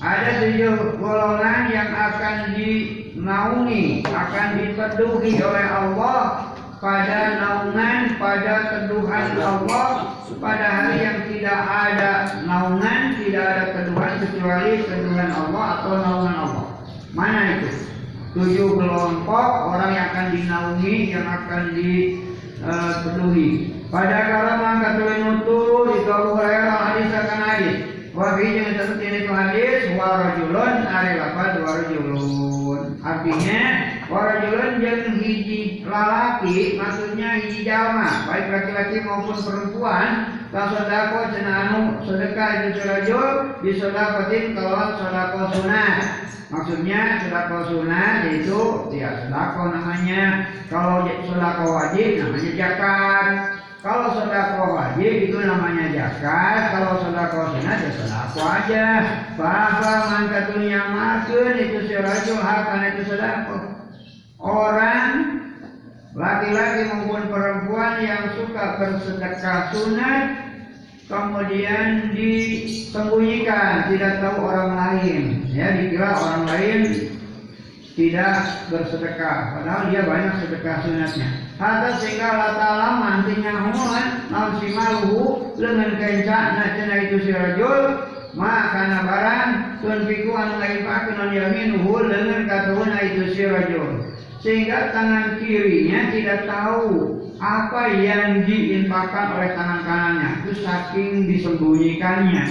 Ada tujuh golongan yang akan dinaungi Akan diteduhi oleh Allah pada naungan, pada teduhan Allah pada hari yang tidak ada naungan, tidak ada teduhan kecuali teduhan Allah atau naungan Allah. Mana itu? Tujuh kelompok orang yang akan dinaungi, yang akan diteduhi. Pada kala mangkat nutu di Abu Hurairah hadis akan hadis. Wafi yang seperti itu hadis warajulun ari lapad warajulun. Artinya warajulun yang hiji lalaki maksudnya hiji jalma baik laki-laki maupun perempuan la sodako cenanu sedekah itu serajul di sodakotin kalau sodako sunat. Maksudnya sodako sunat yaitu ya sodako namanya. Kalau sodako wajib namanya zakat. Kalau sodako wajib itu namanya zakat. Kalau sodako sunat ya sodako aja. Bahwa mangkatun yang makin itu serajul hakan itu sodako orang laki-laki maupun perempuan yang suka bersedekah sunat kemudian disembunyikan tidak tahu orang lain. Ya dikira orang lain tidak bersedekah padahal dia banyak sedekah sunatnya. Hatta sehingga Allah Ta'ala mantinya humulan naun si maluhu lengan kenca nah cina itu si rajul ma kana barang tun anu lain pakeun an yaminuhu dengan katauna itu si rajul sehingga tangan kirinya tidak tahu apa yang diinfakkan oleh tangan kanannya itu saking disembunyikannya.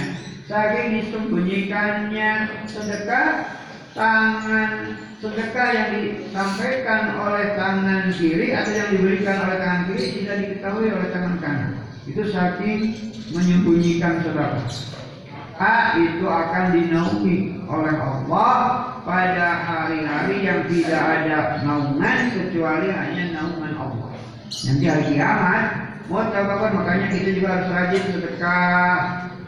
Saking disembunyikannya sedekah tangan sedekah yang disampaikan oleh tangan kiri atau yang diberikan oleh tangan kiri tidak diketahui oleh tangan kanan itu saking menyembunyikan sedekah A itu akan dinaungi oleh Allah pada hari-hari yang tidak ada naungan kecuali hanya naungan Allah. Nanti hari kiamat, mau apa makanya kita juga harus rajin sedekah.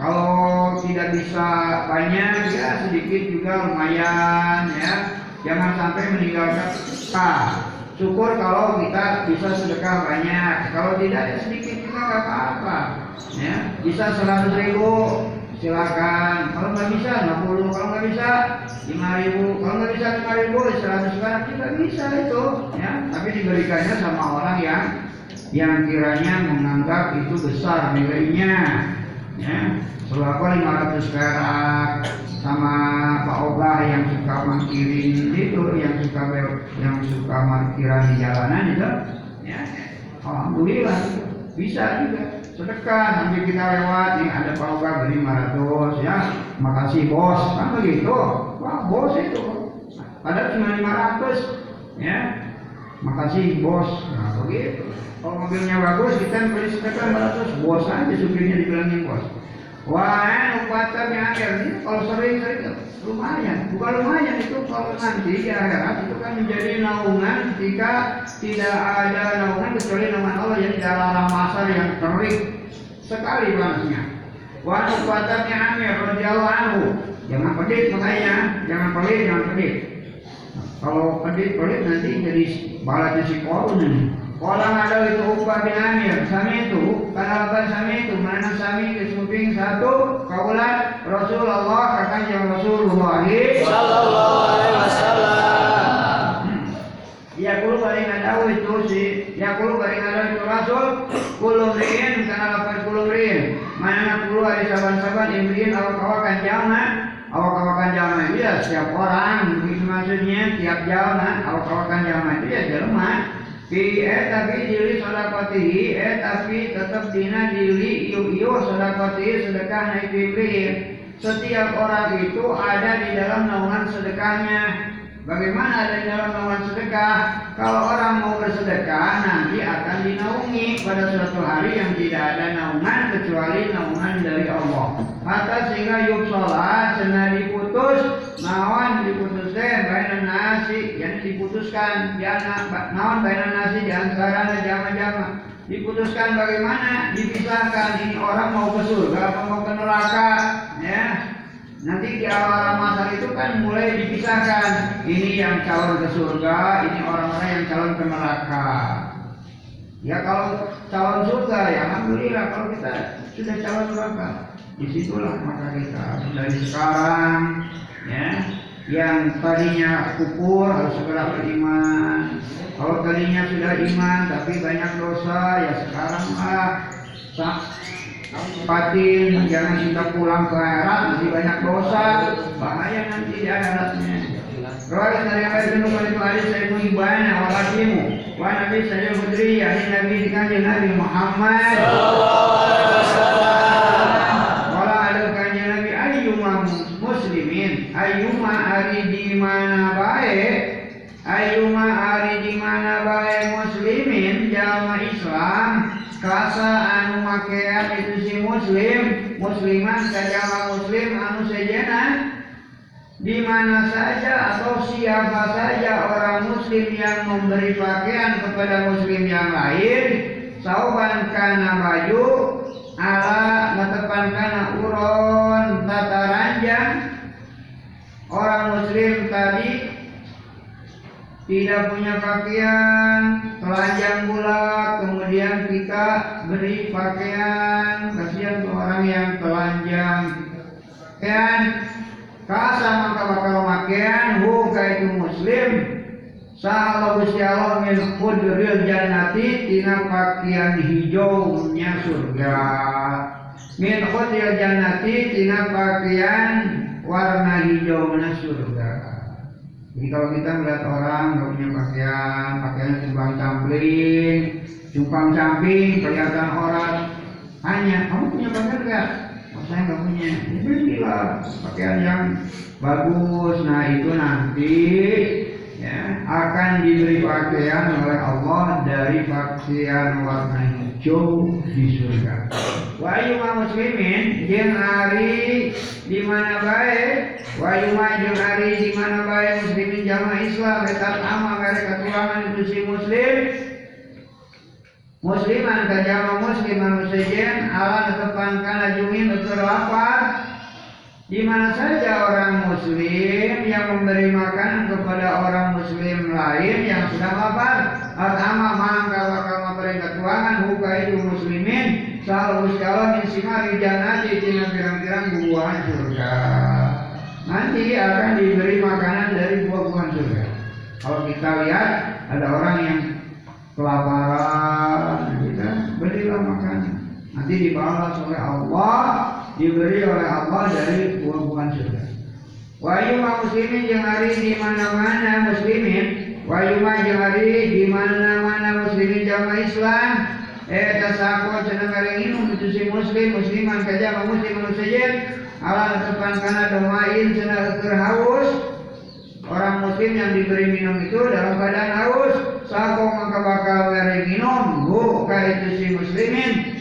Kalau tidak bisa banyak ya sedikit juga lumayan ya. Jangan sampai meninggalkan sedekah. Syukur kalau kita bisa sedekah banyak. Kalau tidak ya sedikit juga apa-apa. Ya, bisa seratus ribu silakan. Kalau nggak bisa 60 kalau nggak bisa 5 ribu. Kalau nggak bisa 5 ribu 100 sekarang juga bisa itu ya. Tapi diberikannya sama orang yang yang kiranya menganggap itu besar nilainya ya. Selaku 500 perak sama Pak Ogah yang suka mangkirin itu yang suka yang suka markiran di jalanan itu ya. Alhamdulillah bisa juga sedekah nanti kita lewat nih ada beri 500 ya. Makasih bos. Kan begitu. Wah bos itu. Padahal cuma 500 ya. Makasih bos. Nah begitu. Kalau mobilnya bagus kita beli sedekah 500 bos aja supirnya dibilangin bos Wah, upatanya akhir ini kalau sering-sering lumayan, bukan lumayan itu kalau nanti di akhirat itu kan menjadi naungan ketika tidak ada naungan kecuali naungan Allah yang dalam masa yang terik sekali panasnya. Wah, upatanya Amir radhiyallahu anhu. Jangan pedit makanya, jangan pelit, jangan pedit. Kalau pedit pelit nanti jadi balasnya si korun ini. Orang ada itu upah bin Amir, sami itu, apa sami itu, mana sami kesuping satu, kaulah Rasulullah, kakaknya Rasulullah. Sallallahu alaihi wasallam. Ya kulo paling ada itu si, ya kulo paling ada itu Rasul, kulo mriin karena lapar kulo mriin. Mana kulo ada saban-saban imriin awak awakan jama, awak awakan jama iya setiap orang, begitu maksudnya tiap jama awak awakan jama itu ya jelma. Fi eh tapi dili sodakoti eh tapi tetap dina dili iyo iyo sodakoti sedekah naik bibir. Setiap orang itu ada di dalam naungan sedekahnya. Bagaimana ada di dalam naungan sedekah? Kalau orang mau bersedekah nanti akan dinaungi pada suatu hari yang tidak ada naungan kecuali naungan dari Allah. Maka sehingga yuk sholat sena diputus nawan diputus deh bainan nasi yang diputuskan jana nawan bainan nasi di antara jama-jama. Diputuskan bagaimana dipisahkan ini orang mau ke surga apa mau ke neraka ya. Nanti di awal Ramadan itu kan mulai dipisahkan ini yang calon ke surga ini orang-orang yang calon ke neraka. Ya kalau calon surga ya alhamdulillah kalau kita sudah calon neraka di situlah maka kita. Dari sekarang ya yang tadinya kufur harus segera beriman. Kalau tadinya sudah iman tapi banyak dosa ya sekarang lah. Patin jangan kita pulang ke akhirat masih banyak dosa. Bahaya nanti di akhiratnya. Rawat dari ayat itu itu hadis saya pun walakimu wa nabi saya putri hadis nabi kanjeng Nabi Muhammad alaihi wasallam. Wala ada kanjeng Nabi ayyuma muslimin ayyuma hari di mana baik ayyuma hari di mana baik muslimin jama Islam kasa anu makean itu si muslim. Musliman kajama muslim anu sejena di mana saja atau siapa saja orang muslim yang memberi pakaian kepada muslim yang lain sauban kana baju ala netepan kana uron tata ranjang orang muslim tadi tidak punya pakaian telanjang pula kemudian kita beri pakaian. Kasihan orang yang telanjang. Kan? Kasa maka bakal pakaian hu itu muslim? Sahabat Gusti Allah min khudril jannati tina pakaian hijaunya surga. Min khudril jannati tina pakaian warna hijaunya surga. Jadi kalau kita melihat orang nggak punya pakaian, pakaiannya cumpang campling, cumpang camping, kelihatan orang, hanya kamu punya pakaian nggak? Oh, saya nggak punya. Ya, belilah pakaian yang bagus. Nah itu nanti ya, akan diberi pakaian oleh Allah dari pakaian warna hijau di surga. Wa ayyuma muslimin jeung ari di mana bae wa ayyuma jeung ari di mana bae muslimin jamaah Islam eta ama mereka katurangan itu si muslim. Musliman ka jama muslim manusia ala tepan kana jumin betul apa di mana saja orang muslim yang memberi makan kepada orang muslim lain yang sedang lapar Atama mangka bakal memberi ketuangan huka itu muslimin Selalu sekala min simari janati tina pirang-pirang buah surga. Nanti akan diberi makanan dari buah-buahan surga. Kalau kita lihat ada orang yang kelaparan kita berilah makanan. Nanti dibalas oleh Allah diberi oleh Allah dari buah-buahan surga. Wahyu muslimin jeung hari di mana-mana muslimin, wahyu jeung hari di mana-mana muslimin jamaah Islam, eta sako cenah ngarenginum itu si muslim musliman kaja muslim manusia ala tepan kana domain cenah keur haus Orang muslim yang diberi minum itu dalam keadaan haus, sako maka bakal minum, bu ka itu si muslimin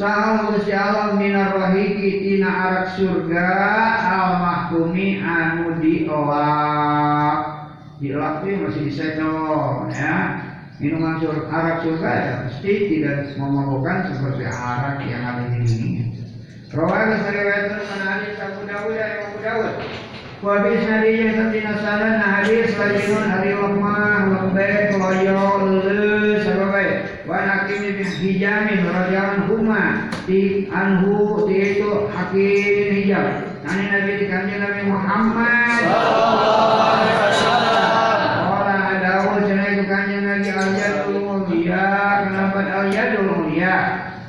Sahal Gusti Allah minar wahiki tina arak surga al mahkumi anu diolak. Diolak itu masih disedot ya. Minuman sur arak surga ya pasti tidak memabukkan seperti arak yang ada di dunia. Rawai riwayat mana hadis Abu Dawud dan Abu Dawud. Wa bi sanadiyya satina sanad hadis lajinun hari lemah lembek loyo leus sababai wa hakim bin hijam radhiyallahu di anhu di itu hakim bin hijam nani nabi di kanjeng nabi Muhammad? Orang ada cenah itu kanjeng nabi al-yadul mulia. Kenapa al-yadul mulia?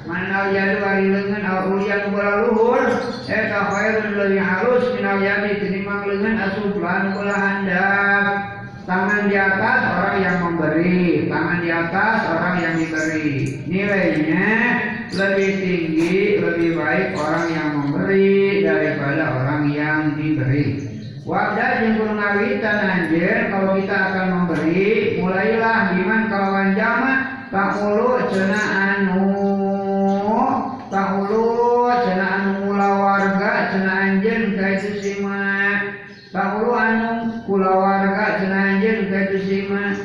Mana al-yadu ari leungeun al-ulia nu bola luhur? Eta khairul leuwih halus min al-yadi tinimbang leungeun asuflan bola handap. Tangan di atas orang yang memberi, atas orang yang diberi. Nilainya lebih tinggi, lebih baik orang yang memberi daripada orang yang diberi. Wadah yang kurang anjir, kalau kita akan memberi, mulailah diman kawan jama, tak ulu cena anu, tak ulu cena anu mula warga, cena anjir, kayak itu sih Bahulu anu kula warga cenah anjeun ka itu sima.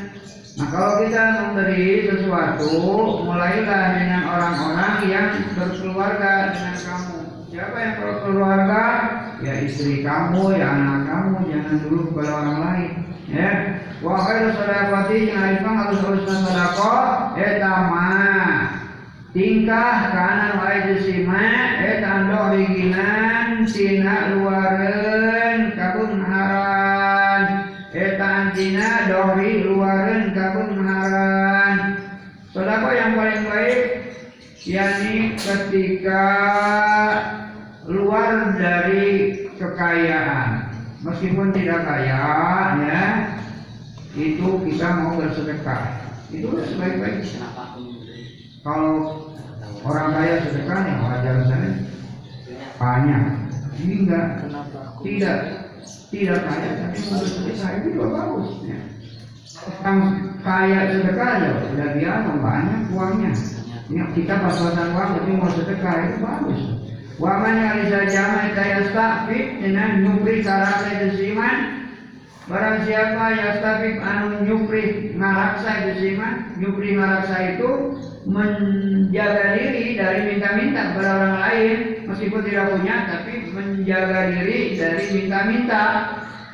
Nah kalau kita memberi sesuatu, mulailah dengan orang-orang yang berkeluarga dengan kamu. Siapa yang berkeluarga? Ya istri kamu, ya anak kamu. Jangan dulu kepada orang lain. Ya. Wa khairu sadaqati yang harus harusna sedekah eta mah tingkah kanan wae sima eta ando bikinan tina luareun kabun haran eta antina dohri luareun kabun haran sedekah yang paling baik yakni ketika luar dari kekayaan. Meskipun tidak kaya ya itu kita mau bersedekah. Itu sebaik-baiknya kalau orang kaya sedekah ya wajar saja. Banyak. Ini enggak. Tidak. tidak kaya tapi mau bersedekah itu juga bagus ya. Kaya sedekah ya udah biasa banyak uangnya. Ya, kita pas-pasan uang tapi mau sedekah itu bagus. Waman yang bisa jamai kaya stafik dengan nyupri karasa itu siman. Barang siapa yang stafik anu nyupri ngaraksa itu siman Nyupri ngaraksa itu menjaga diri dari minta-minta kepada orang lain. Meskipun tidak punya tapi menjaga diri dari minta-minta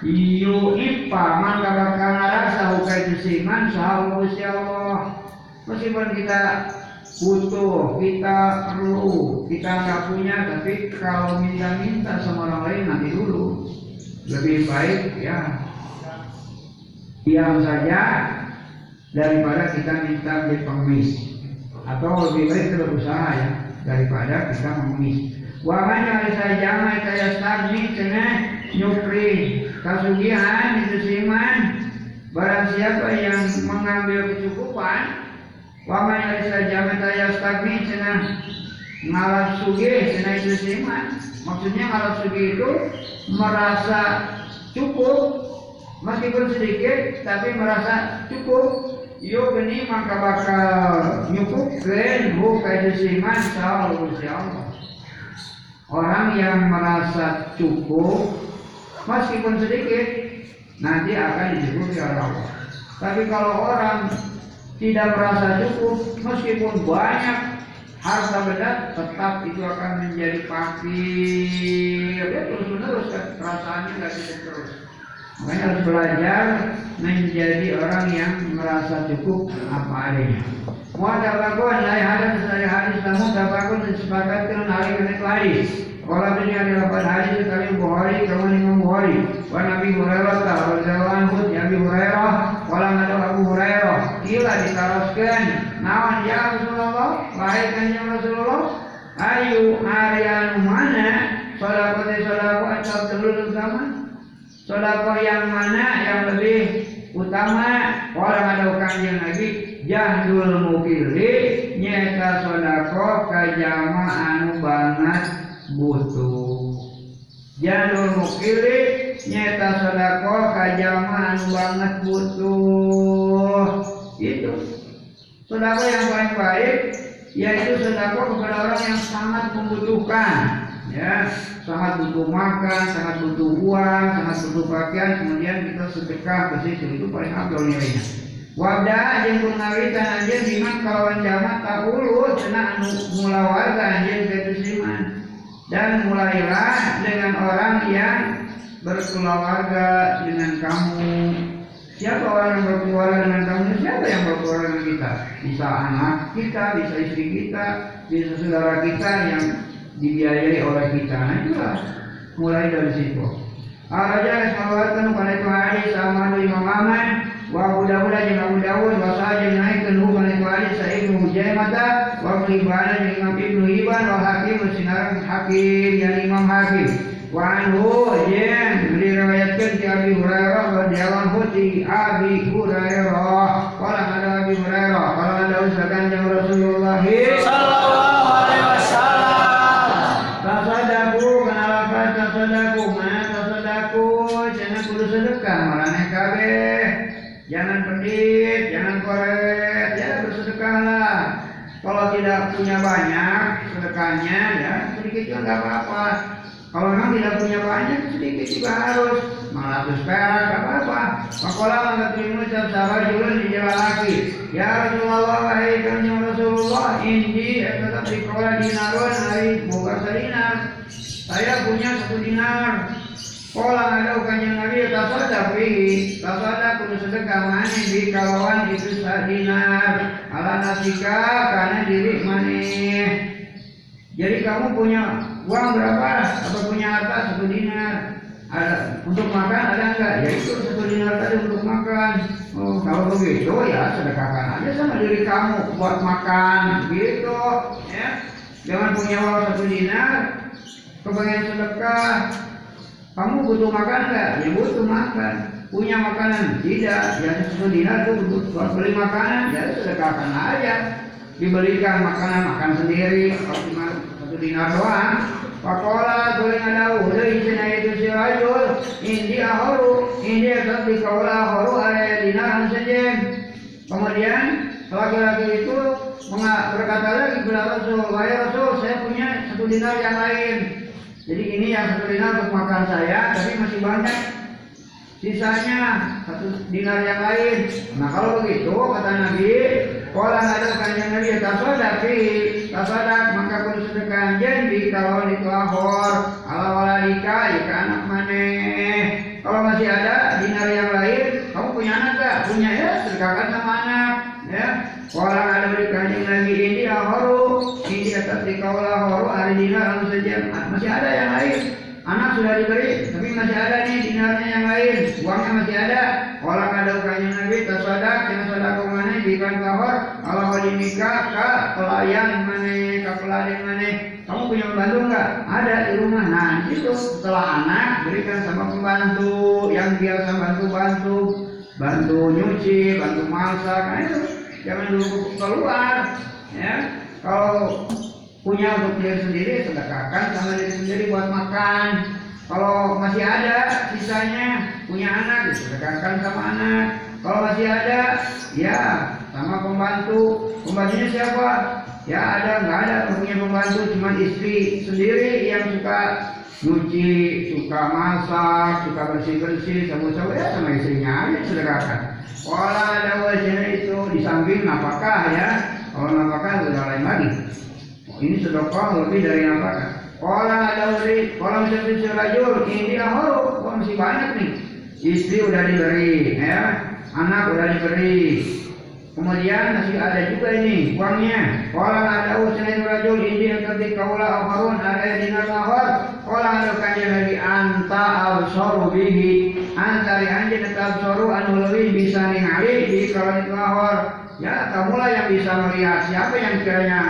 yu ipa maka bakal ngarasa hukai itu siman sahabat Allah meskipun kita butuh, kita perlu, kita nggak punya, tapi kalau minta-minta sama orang lain nanti dulu. Lebih baik ya diam saja daripada kita minta beli pengemis. Atau lebih baik kita berusaha ya daripada kita mengemis. Saja mai kaya stagni kena nyupri kasugihan itu siman Barang siapa yang mengambil kecukupan Wama yang saja metaya stagni cenah ngalap suge cenah itu siman Maksudnya ngalap suge itu merasa cukup Meskipun sedikit tapi merasa cukup. Yo geni maka bakal nyukupkan bu siman insyaallah Gusti Allah. Orang yang merasa cukup meskipun sedikit nanti akan dicukupi oleh Allah. Tapi kalau orang tidak merasa cukup meskipun banyak harta benda tetap itu akan menjadi fakir. Dia terus menerus kan perasaannya nggak bisa terus. Makanya harus belajar menjadi orang yang merasa cukup apa adanya. Muadabakun lain hadis dari hadis namun dabakun disepakatkan hari kena hadis. Kalau ini ada dapat hadis sekali Bukhari, kawan Imam Bukhari. Wa Nabi Hurairah radhiyallahu anhu, Nabi Hurairah, ada Abu Hurairah. Kila ditaroskan, nawan ya Rasulullah, wahai kanjeng Rasulullah, ayu harian mana? Sodako sodako atau telur utama? Sodako yang mana yang lebih utama orang ada kanjeng Nabi jahdul mukili nyata sodako kajama anu banget butuh jahdul mukili nyata sodako kajama anu banget butuh. Itu sodako yang paling baik yaitu sodako kepada orang yang sangat membutuhkan. Ya sangat butuh makan, sangat butuh uang, sangat butuh pakaian, kemudian kita sedekah ke situ. Itu paling abdul nilainya. Wabda jeung pengawitan anjeun biman kawan jama taulu cenah anu mula warga anjeun ketusiman. Dan mulailah dengan orang yang berkeluarga dengan kamu. Siapa orang yang berkeluarga dengan kamu? Siapa yang berkeluarga dengan kita? Bisa anak kita, bisa istri kita, bisa saudara kita yang dibiayai oleh kita. Nah itulah mulai dari situ. Hari sama Imam wa Abu Dawud jeung Abu Dawud wa Sa'id naikkeun hu kana itu hari Sa'id bin Hujaimah wa Ibn jeung Imam Ibnu Hibban wa Hakim sinaran Hakim yang Imam Hakim. Wa anhu jeung diriwayatkeun ti Abi Hurairah radhiyallahu anhu ti Abi Hurairah. Qala sedekahnya ya sedikit juga nggak apa-apa kalau memang tidak punya banyak sedikit juga harus. Ratus perak nggak apa-apa. Makola maka terima sahabat juga di jalan lagi. Ya Rasulullah wahai kanjeng Rasulullah indi tetap dikola dinarun hari buka sadinar saya punya satu dinar. Kola ada kanjeng Nabi tasada fi tasada kudu sedekah mana di kalawan itu sadinar ala nasika karena diri mana jadi kamu punya uang berapa? Atau punya harta? Satu dinar. Ada untuk makan ada enggak ya itu satu dinar tadi untuk makan. Oh, kalau begitu ya sedekahkan aja sama diri kamu buat makan. Gitu ya. Jangan punya uang satu dinar. Kepengen sedekah. Kamu butuh makan enggak ya butuh makan. Punya makanan? Tidak. Ya satu dinar itu untuk buat beli makanan. Ya sedekahkan aja. Dibelikan makanan makan sendiri. Kalau doang. Pakola tuling ada udah izin itu si rajul. Indi ahoru. Indi tetap di kaula ahoru ada dinar saja kemudian laki-laki itu berkata lagi kepada Rasul wahai Rasul saya punya satu dinar yang lain. Jadi ini yang satu dinar untuk makan saya tapi masih banyak. Sisanya satu dinar yang lain. Nah kalau begitu kata Nabi Kala ada kanjeng Nabi tasadak fi tasadak maka kudu sedekah di kalau itu ahor ala waladika jika anak maneh. Kalau masih ada dinar yang lain kamu punya anak gak? Punya ya sedekahkan sama anak ya. Kala ada di kanjeng Nabi ini ahoru ini tetap di kawal ahoru ada dinar anu saja. Masih ada yang lain. Anak sudah diberi tapi masih ada nih dinarnya yang lain. Uangnya masih ada. Kalau ada ukanya nabi tasadak yang sadako mana dikan kahor kalau mau nikah ke pelayan mana ke pelayan mana. Kamu punya pembantu enggak? Ada di rumah. Nah itu setelah anak berikan sama pembantu. Yang biasa bantu bantu bantu nyuci, bantu masak, nah itu. Jangan dulu keluar, ya. Kalau punya untuk diri sendiri sedekahkan sama diri sendiri buat makan. Kalau masih ada sisanya punya anak sedekahkan sama anak. Kalau masih ada ya sama pembantu. Pembantunya siapa? Ya ada nggak ada punya pembantu cuma istri sendiri yang suka nyuci, suka masak, suka bersih bersih, sama-sama ya sama istrinya aja sedekahkan. Kalau ada wajahnya itu di samping apakah ya? Kalau apakah sudah lain lagi. Oh, ini sedekah lebih dari apakah? Kalau ada wajah, kalau misalnya serajul ini oh, oh masih banyak nih. Istri udah diberi, ya, anak udah diberi, Kemudian masih ada juga ini uangnya. Kalau ada usaha rajul ini ketika kaula amarun ada dinar lahor. Kalau ada kajian lagi anta absoru bihi. Antari absoru anu lebih bisa ningali di kalau itu lahor. Ya kamulah yang bisa melihat siapa yang kiranya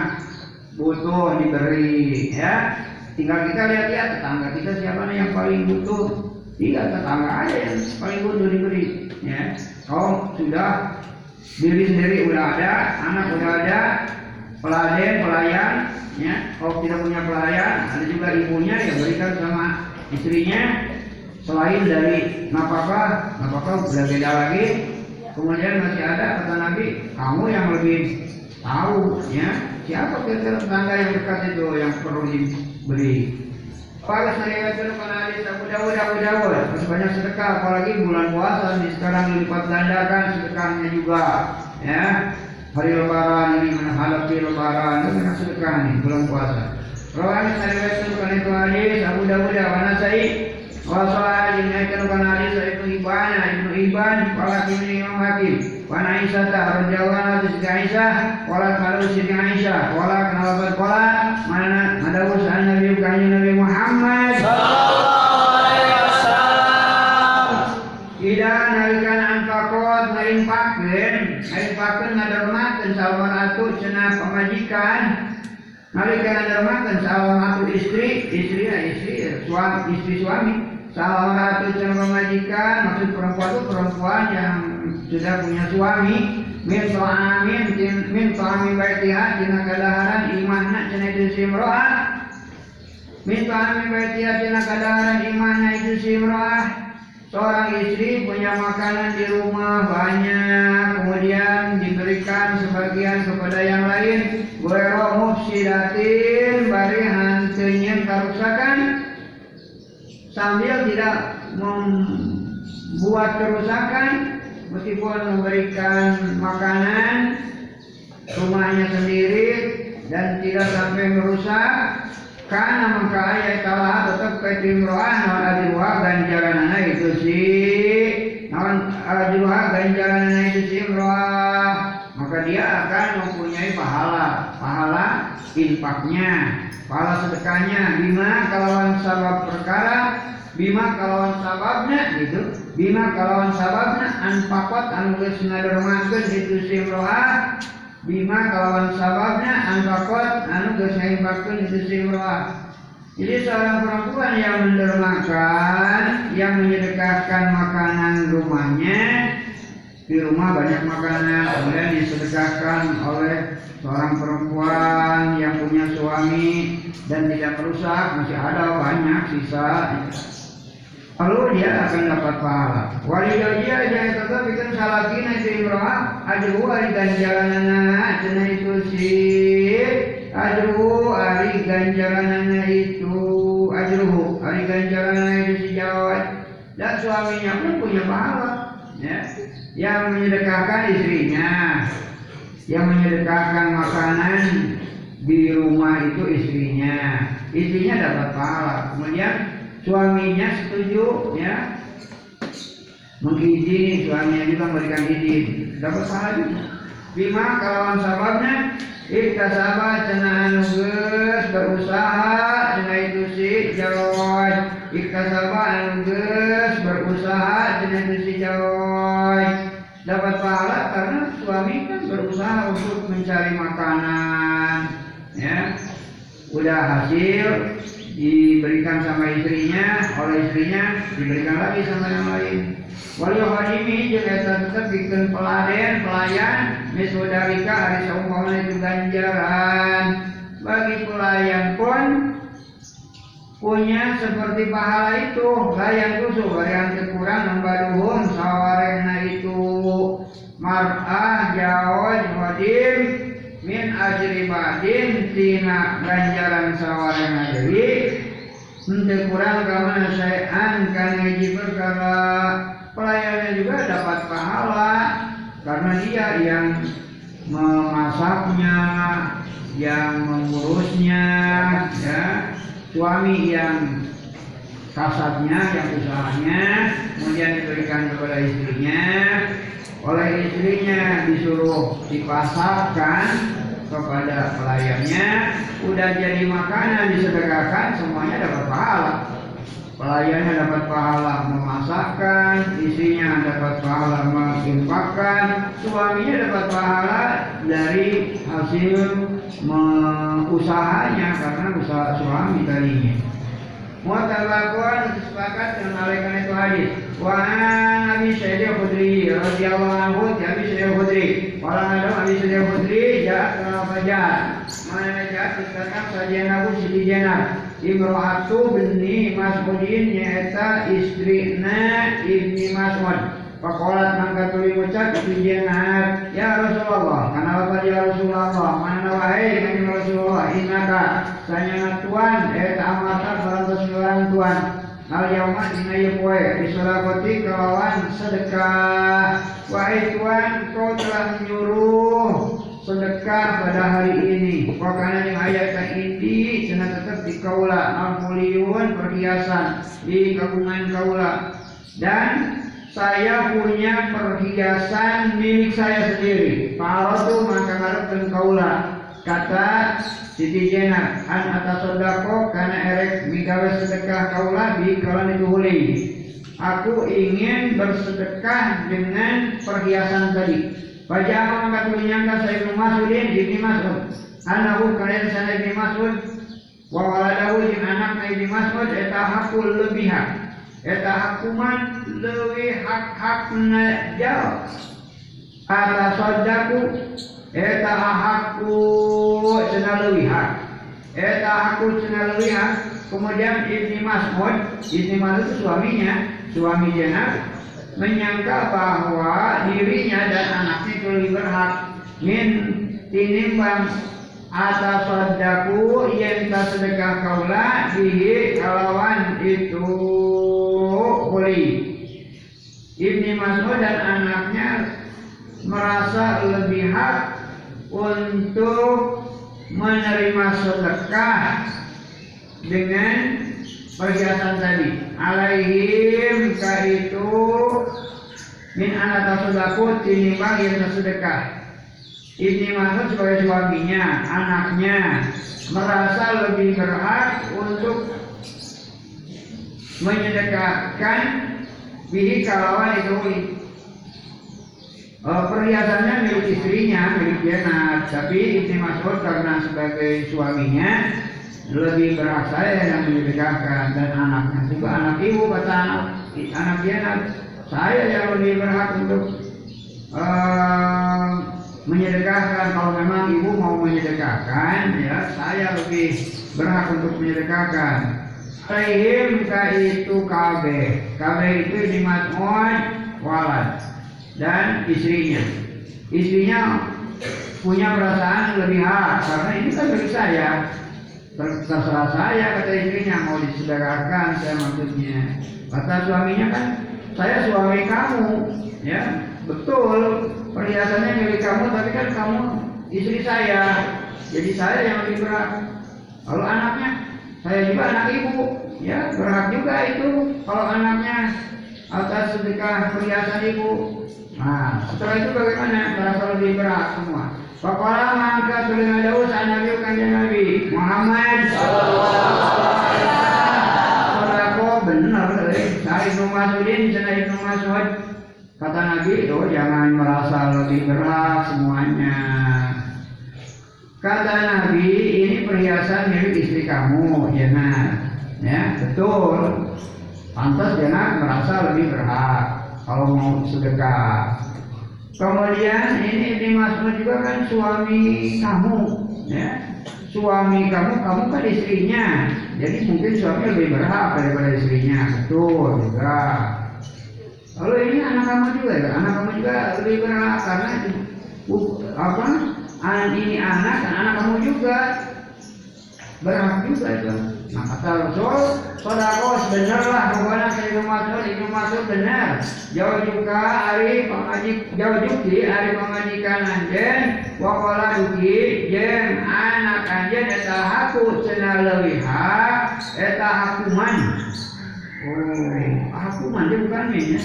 butuh diberi ya. Tinggal kita lihat-lihat tetangga kita siapa yang paling butuh. Tinggal tetangga aja yang paling butuh diberi. Ya, kau sudah diri sendiri udah ada, anak udah ada, peladen, pelayan, ya. Kalau tidak punya pelayan, ada juga ibunya yang berikan sama istrinya. Selain dari napakah, napakah udah beda lagi. Kemudian masih ada kata Nabi, kamu yang lebih tahu, ya. Siapa kira-kira tetangga yang dekat itu yang perlu diberi? Pada saya itu Dawud harus banyak sedekah apalagi bulan puasa ini sekarang dilipat gandakan sedekahnya juga ya. Hari lebaran ini menghadapi lebaran itu banyak sedekah nih bulan puasa. Rawan saya itu karena itu hadis Abu Dawud Abu Sa'id Wasolah dinaikkan karena hadis itu Ibn Ibnu Ibn Wala kini Imam Hakim Wan Aisyah tak berjauhan hadis Aisyah Wala kalau Siti Aisyah. Wala kenapa berkola Mana ada usaha Nabi Bukannya Nabi Muhammad. Sallallahu alaihi wasallam. Ida nalikan anfakot ngaimpakeun ngaimpakeun ngadermakeun sawan atu cenah pamajikan nalikan ngadermakeun sawan atu istri istri ya istri suami istri suami. Sawan atu cenah pamajikan maksud perempuan itu perempuan yang sudah punya suami min amin min ta'amin baitiha tina kadaharan imanna cenah itu simroah min ta'amin baitiha tina kadaharan itu simroah Seorang istri punya makanan di rumah banyak, kemudian diberikan sebagian kepada yang lain. Wero mufsidatin bari hantunya kerusakan. Sambil tidak membuat kerusakan meskipun memberikan makanan rumahnya sendiri dan tidak sampai merusak karena maka ayat kalah tetap ketimroan nawan ajruha ganjaranana itu sih nawan ajruha ganjaranana itu imroah maka dia akan mempunyai pahala. Pahala infaknya pahala sedekahnya. Bima kalawan sabab perkara bima kalawan sababnya gitu bima kalawan sababnya anfakot anu geus ngadermakeun itu si imroah bima kalawan sababnya angkakot anu geus ngaimpakeun itu simroah. Jadi seorang perempuan yang mendermakan, yang menyedekahkan makanan rumahnya, di rumah banyak makanan, kemudian disedekahkan oleh seorang perempuan yang punya suami dan tidak merusak, masih ada banyak sisa. Lalu dia akan dapat pahala. Walidau dia jangan tetap ikan salakin itu imroah ajru ari ganjaranana cenah itu si ajru ari ganjaranana itu ajruhu ari ganjaranana itu si jawab dan suaminya pun punya pahala ya. Yang menyedekahkan istrinya yang menyedekahkan makanan di rumah itu istrinya. Istrinya dapat pahala. Kemudian suaminya setuju ya. Mengizini suaminya juga memberikan izin. Dapat pahala juga. Bima kalawan sababnya iktasaba cenah anu geus berusaha cenah itu si jaroy. Iktasaba anu geus berusaha cenah itu si jaroy. Dapat pahala karena suami kan berusaha untuk mencari makanan ya. Udah hasil diberikan sama istrinya, oleh istrinya diberikan lagi sama yang lain. Wal khadimi jeung eta tetep bikin peladen, pelayan miswadarika hari saumpama itu ganjaran. Bagi pelayan pun punya seperti pahala itu layan kusuk yang kurang nembaduhun sawarena itu mar'ah jawaj wadim min ajri badin tina ganjaran sawarena jadi Henteu kurang kamana sayan kan hiji perkara pelayannya juga dapat pahala karena dia yang memasaknya, yang mengurusnya, ya. Suami yang kasatnya, yang usahanya, kemudian diberikan kepada istrinya, oleh istrinya disuruh dipasarkan kepada pelayannya, udah jadi makanan disedekahkan, semuanya dapat pahala. Pelayannya dapat pahala memasakkan, istrinya dapat pahala menginfakkan, suaminya dapat pahala dari hasil usahanya karena usaha suami tadinya. Mutabakun sepakat dengan alaikan itu hadis. Wa Nabi Syaidi Khudri radhiyallahu anhu Nabi Syaidi Khudri. Walau ada Nabi Syaidi Khudri jahat kenal fajar. Mana jahat dikatakan sajian Abu Siti Jenab. Imro'atu bini Mas'udin nyata istrina Ibni Mas'ud. Pakolat mangka tuli ngucap jenat Ya Rasulullah Karena apa ya Rasulullah? Mana wahai kanjeng Rasulullah? Inaka Sanya tuan Eta amata barang seseorang tuan Al yauma dina ieu poe bisolakoti kelawan sedekah. Wahai tuan kau telah menyuruh sedekah pada hari ini. Wakana yang ayat ini Cina tetap di kaula Almuliun perhiasan Di kagungan kaula Dan saya punya perhiasan milik saya sendiri. Parotu maka ngarepkeun kaula. Kata Siti Jenab, an atas sodako karena erek migawe sedekah kaula di kalan itu huli. Aku ingin bersedekah dengan perhiasan tadi. Pajama maka tulinyangka saya Ibnu Mas'udin Ibnu Mas'ud. Anahu kalian sana Ibnu Mas'ud wa waladahu jeung anakna Ibnu Mas'ud eta hakul lebihan eta hakuman leuwih hak-hakna jauh ada sodaku eta hakku cenah leuwih hak. Eta hakku cenah leuwih hak. Kemudian Ibni Mas'ud Ibni Mas'ud itu suaminya suami jenab menyangka bahwa dirinya dan anaknya itu lebih berhak. Min tinimbang atas sodaku yang tak sedekah kaula bihi kalawan itu Khuli. Ibni Mas'ud dan anaknya merasa lebih hak untuk menerima sedekah dengan perhiasan tadi. Alaihim ka itu min anak tasodakut tinimbang yang tersedekah. Ibni Mas'ud sebagai suaminya, anaknya merasa lebih berhak untuk menyedekahkan bihi kalawan itu uh, perhiasannya milik istrinya, milik jenat. Tapi Ibni Mas'ud karena sebagai suaminya lebih berhak saya yang menyedekahkan. Dan anaknya juga anak ibu kata anak jenat saya yang lebih berhak untuk uh, menyedekahkan. Kalau memang ibu mau menyedekahkan ya saya lebih berhak untuk menyedekahkan Alaihim ka itu kabe. Kabe itu dimatmuan walad dan istrinya. Istrinya punya perasaan lebih hak karena ini kan milik saya. Terserah saya kata istrinya mau disedekahkan saya maksudnya. Kata suaminya kan saya suami kamu ya betul perhiasannya milik kamu tapi kan kamu istri saya jadi saya yang lebih berat. Kalau anaknya saya juga anak ibu, ya berhak juga itu kalau anaknya atas sedekah perhiasan ibu. Nah, setelah itu bagaimana? Merasa lebih berat semua. Pakola mangka tulis jauh saat Nabi kanjeng Nabi Muhammad Sodako benar Saya Ibnu Mas'udin Ibnu Mas'ud Kata Nabi itu jangan merasa lebih berat semuanya Kata Nabi, ini perhiasan milik istri kamu, ya nah. Ya, betul. Pantas jangan merasa lebih berhak kalau mau sedekah. Kemudian ini Mas'ud juga kan suami kamu, ya. Suami kamu, kamu kan istrinya. Jadi mungkin suami lebih berhak daripada istrinya. Betul juga. Lalu ini anak kamu juga ya, anak kamu juga lebih berhak karena uh, apa? Ini anak dan anak kamu juga berhak juga itu. Nah kata Rasul, sodako benerlah pokoknya saya Ibnu Mas'ud, Ibnu Mas'ud benar. Jauh juga hari pengajik, jauh juga hari pengajikan anjen, wakola duki, jem anak anjen eta haku cenah lewiha, eta hakuman. Oh, hakuman dia bukan min ya.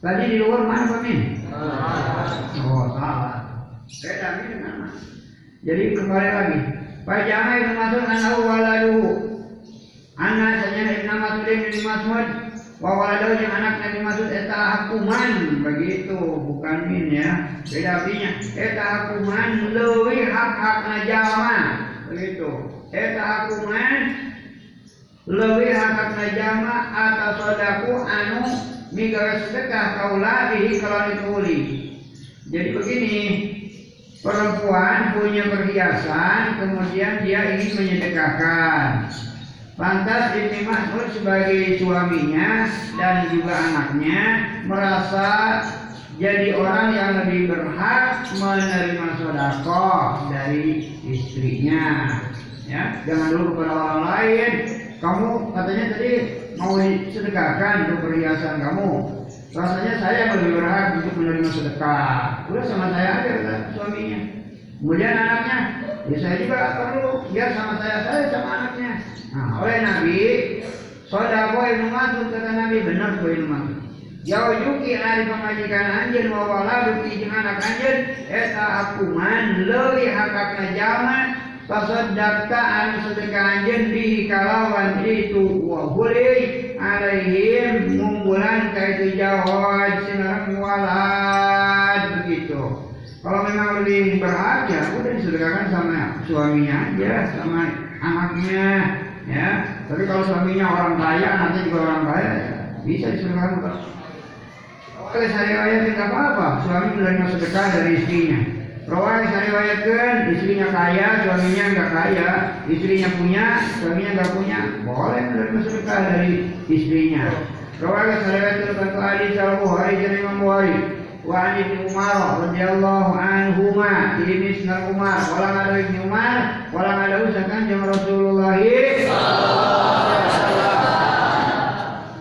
Tadi di luar mana Pak Min? Oh, salah. Beda min nama. Jadi kembali lagi. Pajama Ibnu Mas'ud anahu waladu. Anak saja Ibnu Mas'ud Ibnu Mas'ud wa waladu yang anak Ibnu Mas'ud eta hakuman begitu bukan min ya. Beda artinya. Eta hakuman leuwih hak-hakna jalma begitu. Eta hakuman leuwih hak-hakna jalma atas sodaku anu migawe sedekah kaula bihi kalau. Jadi begini, perempuan punya perhiasan, kemudian dia ingin menyedekahkan. Lantas Ibnu Mas'ud sebagai suaminya dan juga anaknya merasa jadi orang yang lebih berhak menerima sodako dari istrinya. Ya, jangan dulu kepada orang lain. Kamu katanya tadi mau disedekahkan untuk perhiasan kamu. Rasanya saya lebih berhak untuk menerima sedekah. Udah sama saya aja kata suaminya. Kemudian anaknya, ya saya juga perlu. Biar sama saya, saya sama anaknya. Nah, oleh Nabi, sodako Mas'ud kata Nabi benar tuh Mas'ud. Jauh yuki ari pemajikan anjeun wa waladu ki jeung anak anjeun eta akuman leuwih hakakna jalma tasaddaqta anu sedekah bihi kalawan itu wa hulih alaihim mumbulan ka itu jawad sinarang walad begitu. Kalau memang lebih berhak ya udah disedekahkan sama suaminya aja sama anaknya ya. Tapi kalau suaminya orang kaya, anaknya juga orang kaya ya bisa disedekahkan. Oleh saya ayat tidak apa-apa, suami menerima sedekah dari istrinya. Rawai saya riwayatkan istrinya kaya, suaminya nggak kaya, istrinya punya, suaminya nggak punya, boleh menerima sedekah dari istrinya. Rawai saya riwayatkan tentang hadis Al Bukhari dan Imam Bukhari. Wa an Ibnu Umar radhiyallahu anhuma ini misnal Umar wala ada Ibnu Umar wala ada usahakan jeung Rasulullah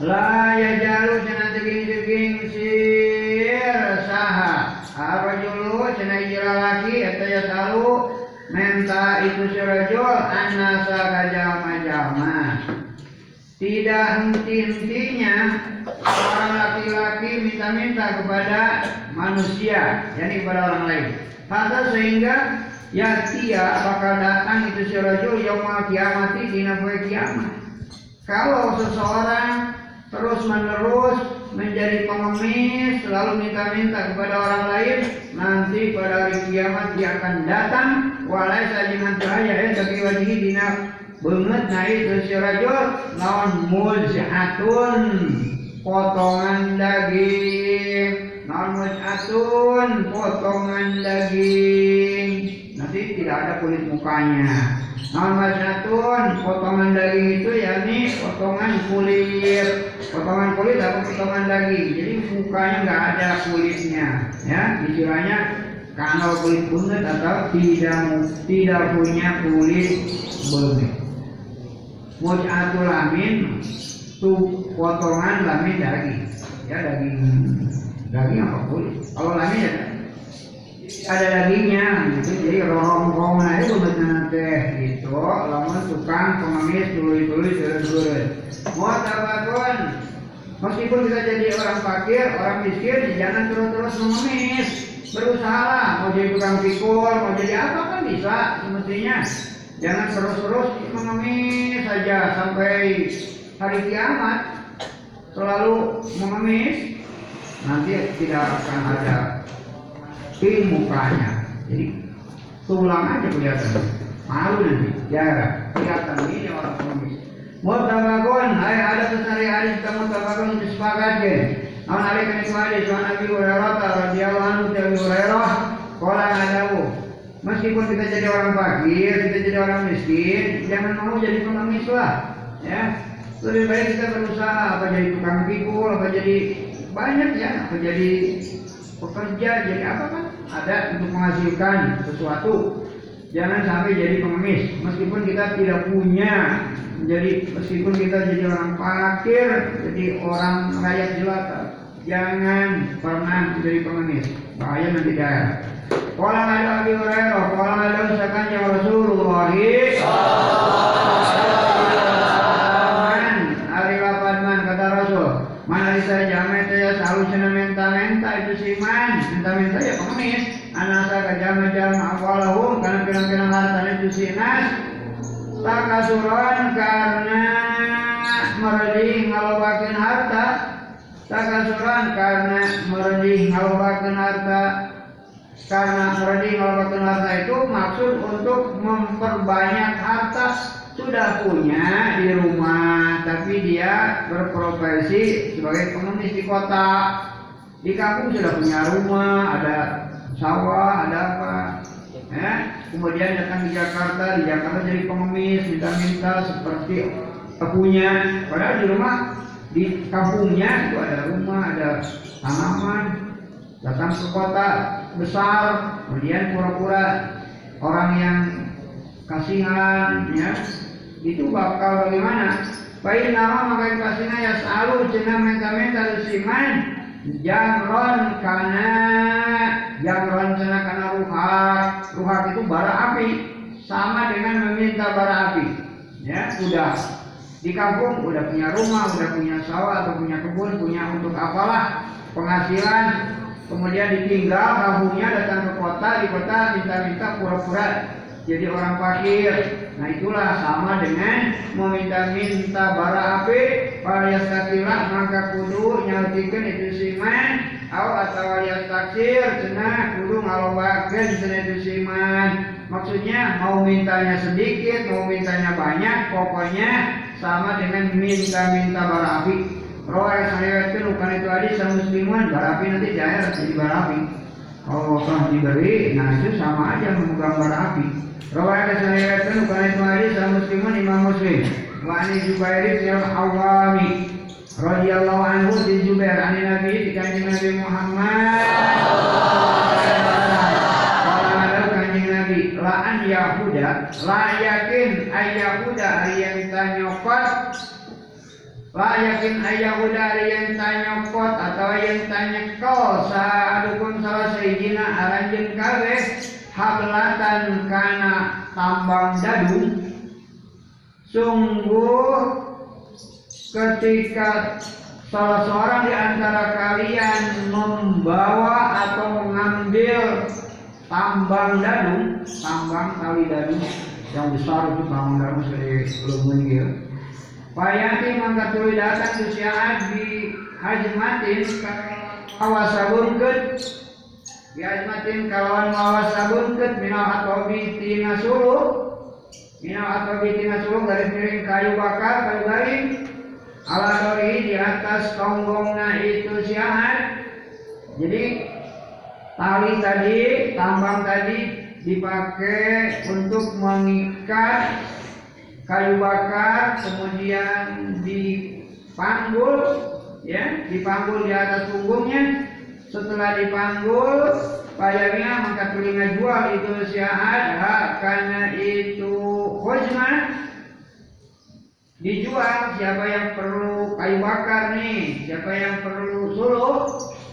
La yajalu cenah eta ya salu menta itu si rajul annasa kajama-jama tidak henti-hentinya orang laki-laki minta-minta kepada manusia, yakni kepada orang lain. Maka sehingga ya dia bakal datang itu si rajul yaumul kiamati poe kiamat. Kalau seseorang terus menerus menjadi pengemis selalu minta-minta kepada orang lain nanti pada hari kiamat dia akan datang. Walai sajiman cahaya eh bagi wajih dina. Banget nah itu si rajul lawan mujhatun potongan daging lawan mujhatun potongan daging nanti tidak ada kulit mukanya. Lawan mujhatun potongan daging itu yakni potongan kulit. Potongan kulit atau potongan daging. Jadi mukanya nggak ada kulitnya ya. Istilahnya kalau kulit bunget atau tidak tidak punya kulit bunget Muj'atul lamin tuh potongan lamin daging. Ya daging daging apa kulit? Kalau lamin ya ada dagingnya gitu. Jadi rong-rong itu benar teh gitu. Lamun tukang pengemis tuluy-tuluy tuluy mau tabakon meskipun kita jadi orang fakir orang miskin jangan terus-terus mengemis. Berusaha. Mau jadi tukang pikul mau jadi apa kan bisa semestinya. Jangan terus-terus mengemis saja sampai hari kiamat. Selalu mengemis nanti tidak akan ada di mukanya. Jadi tulang aja kelihatan. Malu nanti. Ya kelihatan ini orang pengemis. mutabakun ay ada kesari hadis kita mutabakun disepakatkan Namun hari kini hadis Wa Nabi Hurairah radhiyallahu anhu dari Abi Hurairah Kala ngadawu Meskipun kita jadi orang fakir, kita jadi orang miskin, jangan mau jadi pengemis lah, ya. Lebih baik kita berusaha apa jadi tukang pikul, apa jadi banyak ya, apa jadi pekerja, jadi apa kan? Ada untuk menghasilkan sesuatu. Jangan sampai jadi pengemis, meskipun kita tidak punya, jadi meskipun kita jadi orang fakir, jadi orang rakyat jelata, jangan pernah menjadi pengemis, bahaya nanti daerah. Qala ada Abi Hurairah, qala ada usahakan ya Rasulullah Man, kata Rasul. Mana bisa jamet ya selalu cina menta-menta itu si man, menta-menta ya. Anasa ke jama-jama awalahum karena pirang-pirang harta itu si nas. Takasuran karena meredih ngalobakin harta. Takasuran karena meredih ngalobakin harta karena meredih ngalobakin harta itu maksud untuk memperbanyak harta sudah punya di rumah tapi dia berprofesi sebagai pengemis di kota di kampung sudah punya rumah ada sawah ada apa? Ya kemudian datang di Jakarta di Jakarta jadi pengemis minta-minta seperti punya padahal di rumah di kampungnya itu ada rumah ada tanaman datang ke kota besar kemudian pura-pura orang yang kasihan ya. Itu bakal bagaimana? Baik nama maka yang kasihan ya selalu cina menta-menta lusiman jamron karena jamron cina karena ruhak ruhak itu bara api. Sama dengan meminta bara api. Ya udah di kampung udah punya rumah udah punya sawah atau punya kebun punya untuk apalah. Penghasilan kemudian ditinggal kampungnya datang ke kota di kota minta-minta pura-pura jadi orang fakir nah itulah sama dengan meminta-minta bara api alias takilah maka kudu nyaltikan itu siman au atau alias taksir cenah kudu ngalobakeun cenah itu siman maksudnya mau mintanya sedikit mau mintanya banyak pokoknya sama dengan minta-minta bara api Roh saya itu bukan itu hadis musliman barapi nanti cair jadi barapi. Kalau telah diberi, nah itu sama aja memegang bara api. Rawa saya itu bukan itu hadis sama musliman imam muslim. Wa ani Jubair bin Awami radhiyallahu anhu di Jubair ani Nabi kanjeng Nabi Muhammad. Kalau ada kanjeng Nabi, laan Yahuda, la yakin ay Yahuda tanyokot La yakin ayah udari yang tanya kot atau yang tanya kau Sa'adukun salah sejina aranjen kabeh Hablatan kana tambang dadung Sungguh ketika salah seorang di antara kalian membawa atau mengambil tambang dadung, tambang tali dadung yang besar itu tambang dadung dari lumun gitu. Payati mangka tuluy datang susiaan di hajmatin awasabunkeut di hajmatin kalawan awasabunkeut minal atobi tina suluh minal atobi tina suluh dari piring kayu bakar kayu garing. Ala dori di atas tonggongna itu siaan jadi tali tadi tambang tadi dipakai untuk mengikat kayu bakar kemudian dipanggul ya dipanggul di atas punggungnya. Setelah dipanggul payahnya maka telinga jual itu syahadah karena itu khuzmah dijual siapa yang perlu kayu bakar nih siapa yang perlu suluh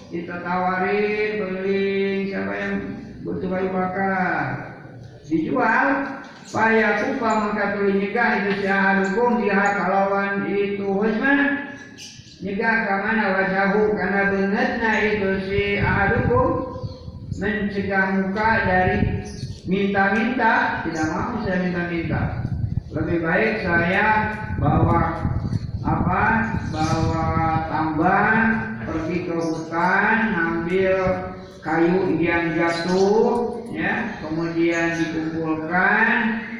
kita tawarin beli siapa yang butuh kayu bakar. Dijual Paya kupa maka nyegah itu syahadukum dia kalawan itu. Husma nyegah kamana wajahu karena bengetna itu si ahadukum mencegah muka dari minta-minta. Tidak mau saya minta-minta. Lebih baik saya bawa apa? Bawa tambang pergi ke hutan ambil kayu yang jatuh ya. Kemudian dikumpulkan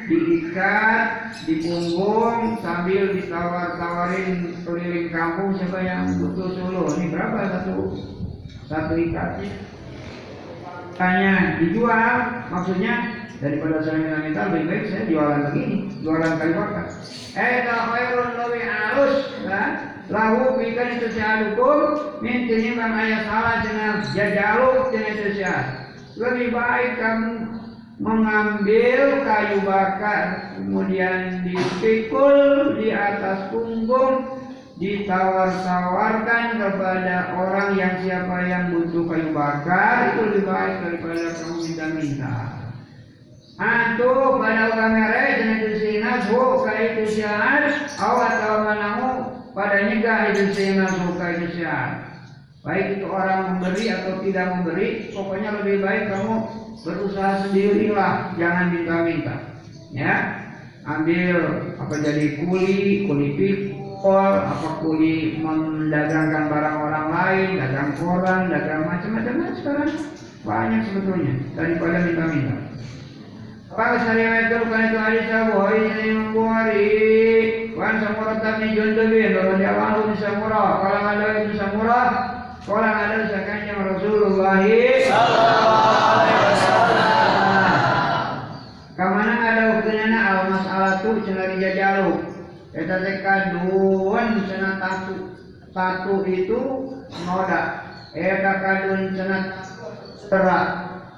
diikat di punggung sambil ditawar-tawarin keliling kampung. Siapa yang butuh solo? Ini berapa? Satu? Satu ikatnya tanya dijual? Maksudnya daripada saya minta-minta lebih baik saya jualan begini jualan kali bakar eh khairun lebih halus kan lahu bikan itu syahadukum min tinimbang ayah salah dengan jajaluk dengan syahad lebih baik kamu mengambil kayu bakar kemudian dipikul di atas punggung ditawar-tawarkan kepada orang yang siapa yang butuh kayu bakar itu lebih baik daripada kamu minta-minta. Antu pada orang mereka dengan itu sinas ho itu syahat awat atau manamu pada nyegah itu sinas ho itu syahat. Baik itu orang memberi atau tidak memberi, pokoknya lebih baik kamu berusaha sendirilah, jangan minta-minta. Ya, ambil apa jadi kuli, kuli pikul, apa kuli mendagangkan barang orang lain, dagang koran, dagang macam-macam nah, sekarang banyak sebetulnya daripada minta-minta. Apa syariat itu bukan itu hari sabu hari ini membuari Wan samura tapi jondobin Lalu dia di samura Kalau ada itu samura Kalau ada sakanya Rasulullah Sallallahu alaihi wasallam. Kamana ada hukumnya al masalah tu cenari jajalu. Eta teh kaduan cenah satu. Satu itu noda. Eta kadun cenah cedera.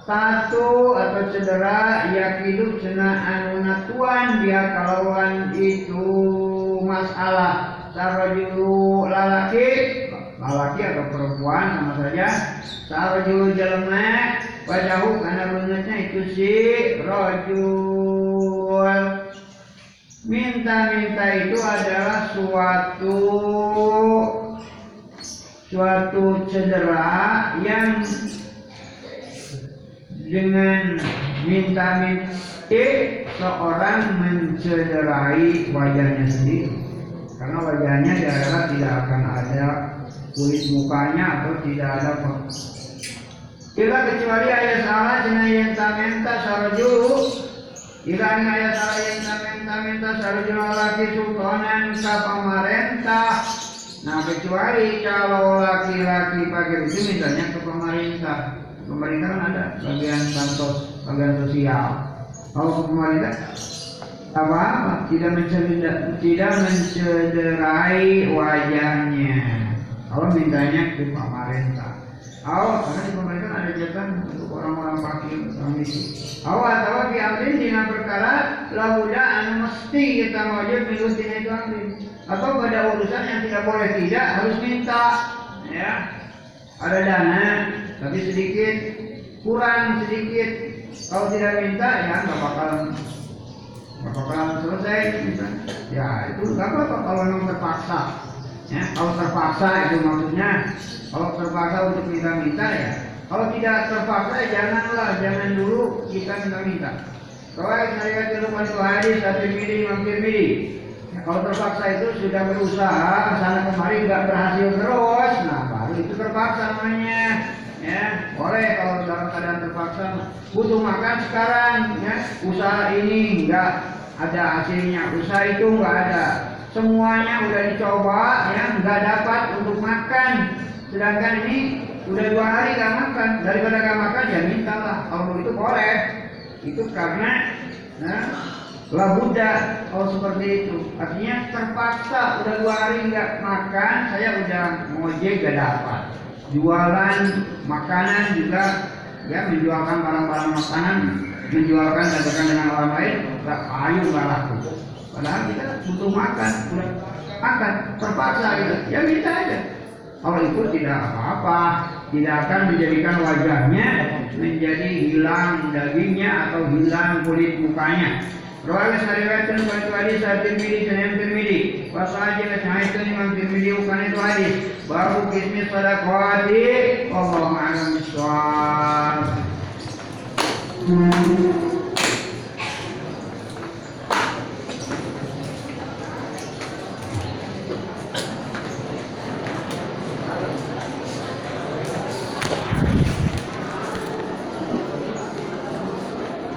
Satu atau cedera ya hidup cenah anu natuan dia kalawan itu masalah. Sarajulu lalaki lalaki atau perempuan sama saja. Sarajulu jelema wajahu karena bangetnya itu si rojul minta-minta itu adalah suatu suatu cedera yang dengan minta-minta seorang mencederai wajahnya sendiri. Karena wajahnya daerah tidak akan ada kulit mukanya atau tidak ada Ila kecuali ayat salah cina yang tamenta sarjulu Ila ini ayat salah yang tamenta menta sarjulu laki sultanan ka pemerintah. Nah kecuali kalau laki-laki pakai itu misalnya ke pemerintah. Pemerintah kan ada bagian bansos, bagian sosial. Kalau pemerintah apa apa tidak mencederai, tidak mencederai wajahnya kalau mintanya ke pemerintah. Awal karena di pemerintah ada jatah untuk orang-orang fakir orang miskin. Awal atau diambil dengan perkara lauda anu mesti kita wajib tina itu ambil. Atau pada urusan yang tidak boleh tidak harus minta ya. Ada dana tapi sedikit kurang sedikit. Kalau tidak minta ya nggak bakal Apakah selesai misalnya? Ya itu nggak apa-apa kalau memang terpaksa. Ya, kalau terpaksa itu maksudnya kalau terpaksa untuk minta-minta ya. Kalau tidak terpaksa janganlah, jangan dulu kita minta-minta. Kalau itu itu hadis satu mili mampir mili. Ya, kalau terpaksa itu sudah berusaha sana kemari nggak berhasil terus, nah baru itu terpaksa namanya. Ya, boleh kalau dalam keadaan terpaksa butuh makan sekarang, ya usaha ini nggak ada hasilnya, usaha itu nggak ada. Semuanya udah dicoba, ya nggak dapat untuk makan. Sedangkan ini udah dua hari nggak makan, daripada nggak makan ya mintalah. Kalau itu boleh, itu karena nah, lah Buddha kalau seperti itu. Artinya terpaksa udah dua hari nggak makan, saya udah ngojek gak dapat. Jualan makanan juga ya menjualkan barang-barang makanan menjualkan dagangan dengan orang lain ayu nggak laku padahal kita butuh makan makan terpaksa gitu ya minta aja kalau itu tidak apa-apa tidak akan menjadikan wajahnya menjadi hilang dagingnya atau hilang kulit mukanya Rawal sariwayatkan pada hadis saat Tirmidzi dan Tirmidzi. Wasaji itu Imam Tirmidzi bukan itu hadis. Baru kismi sadaqati. Wallahu a'lam bishawab.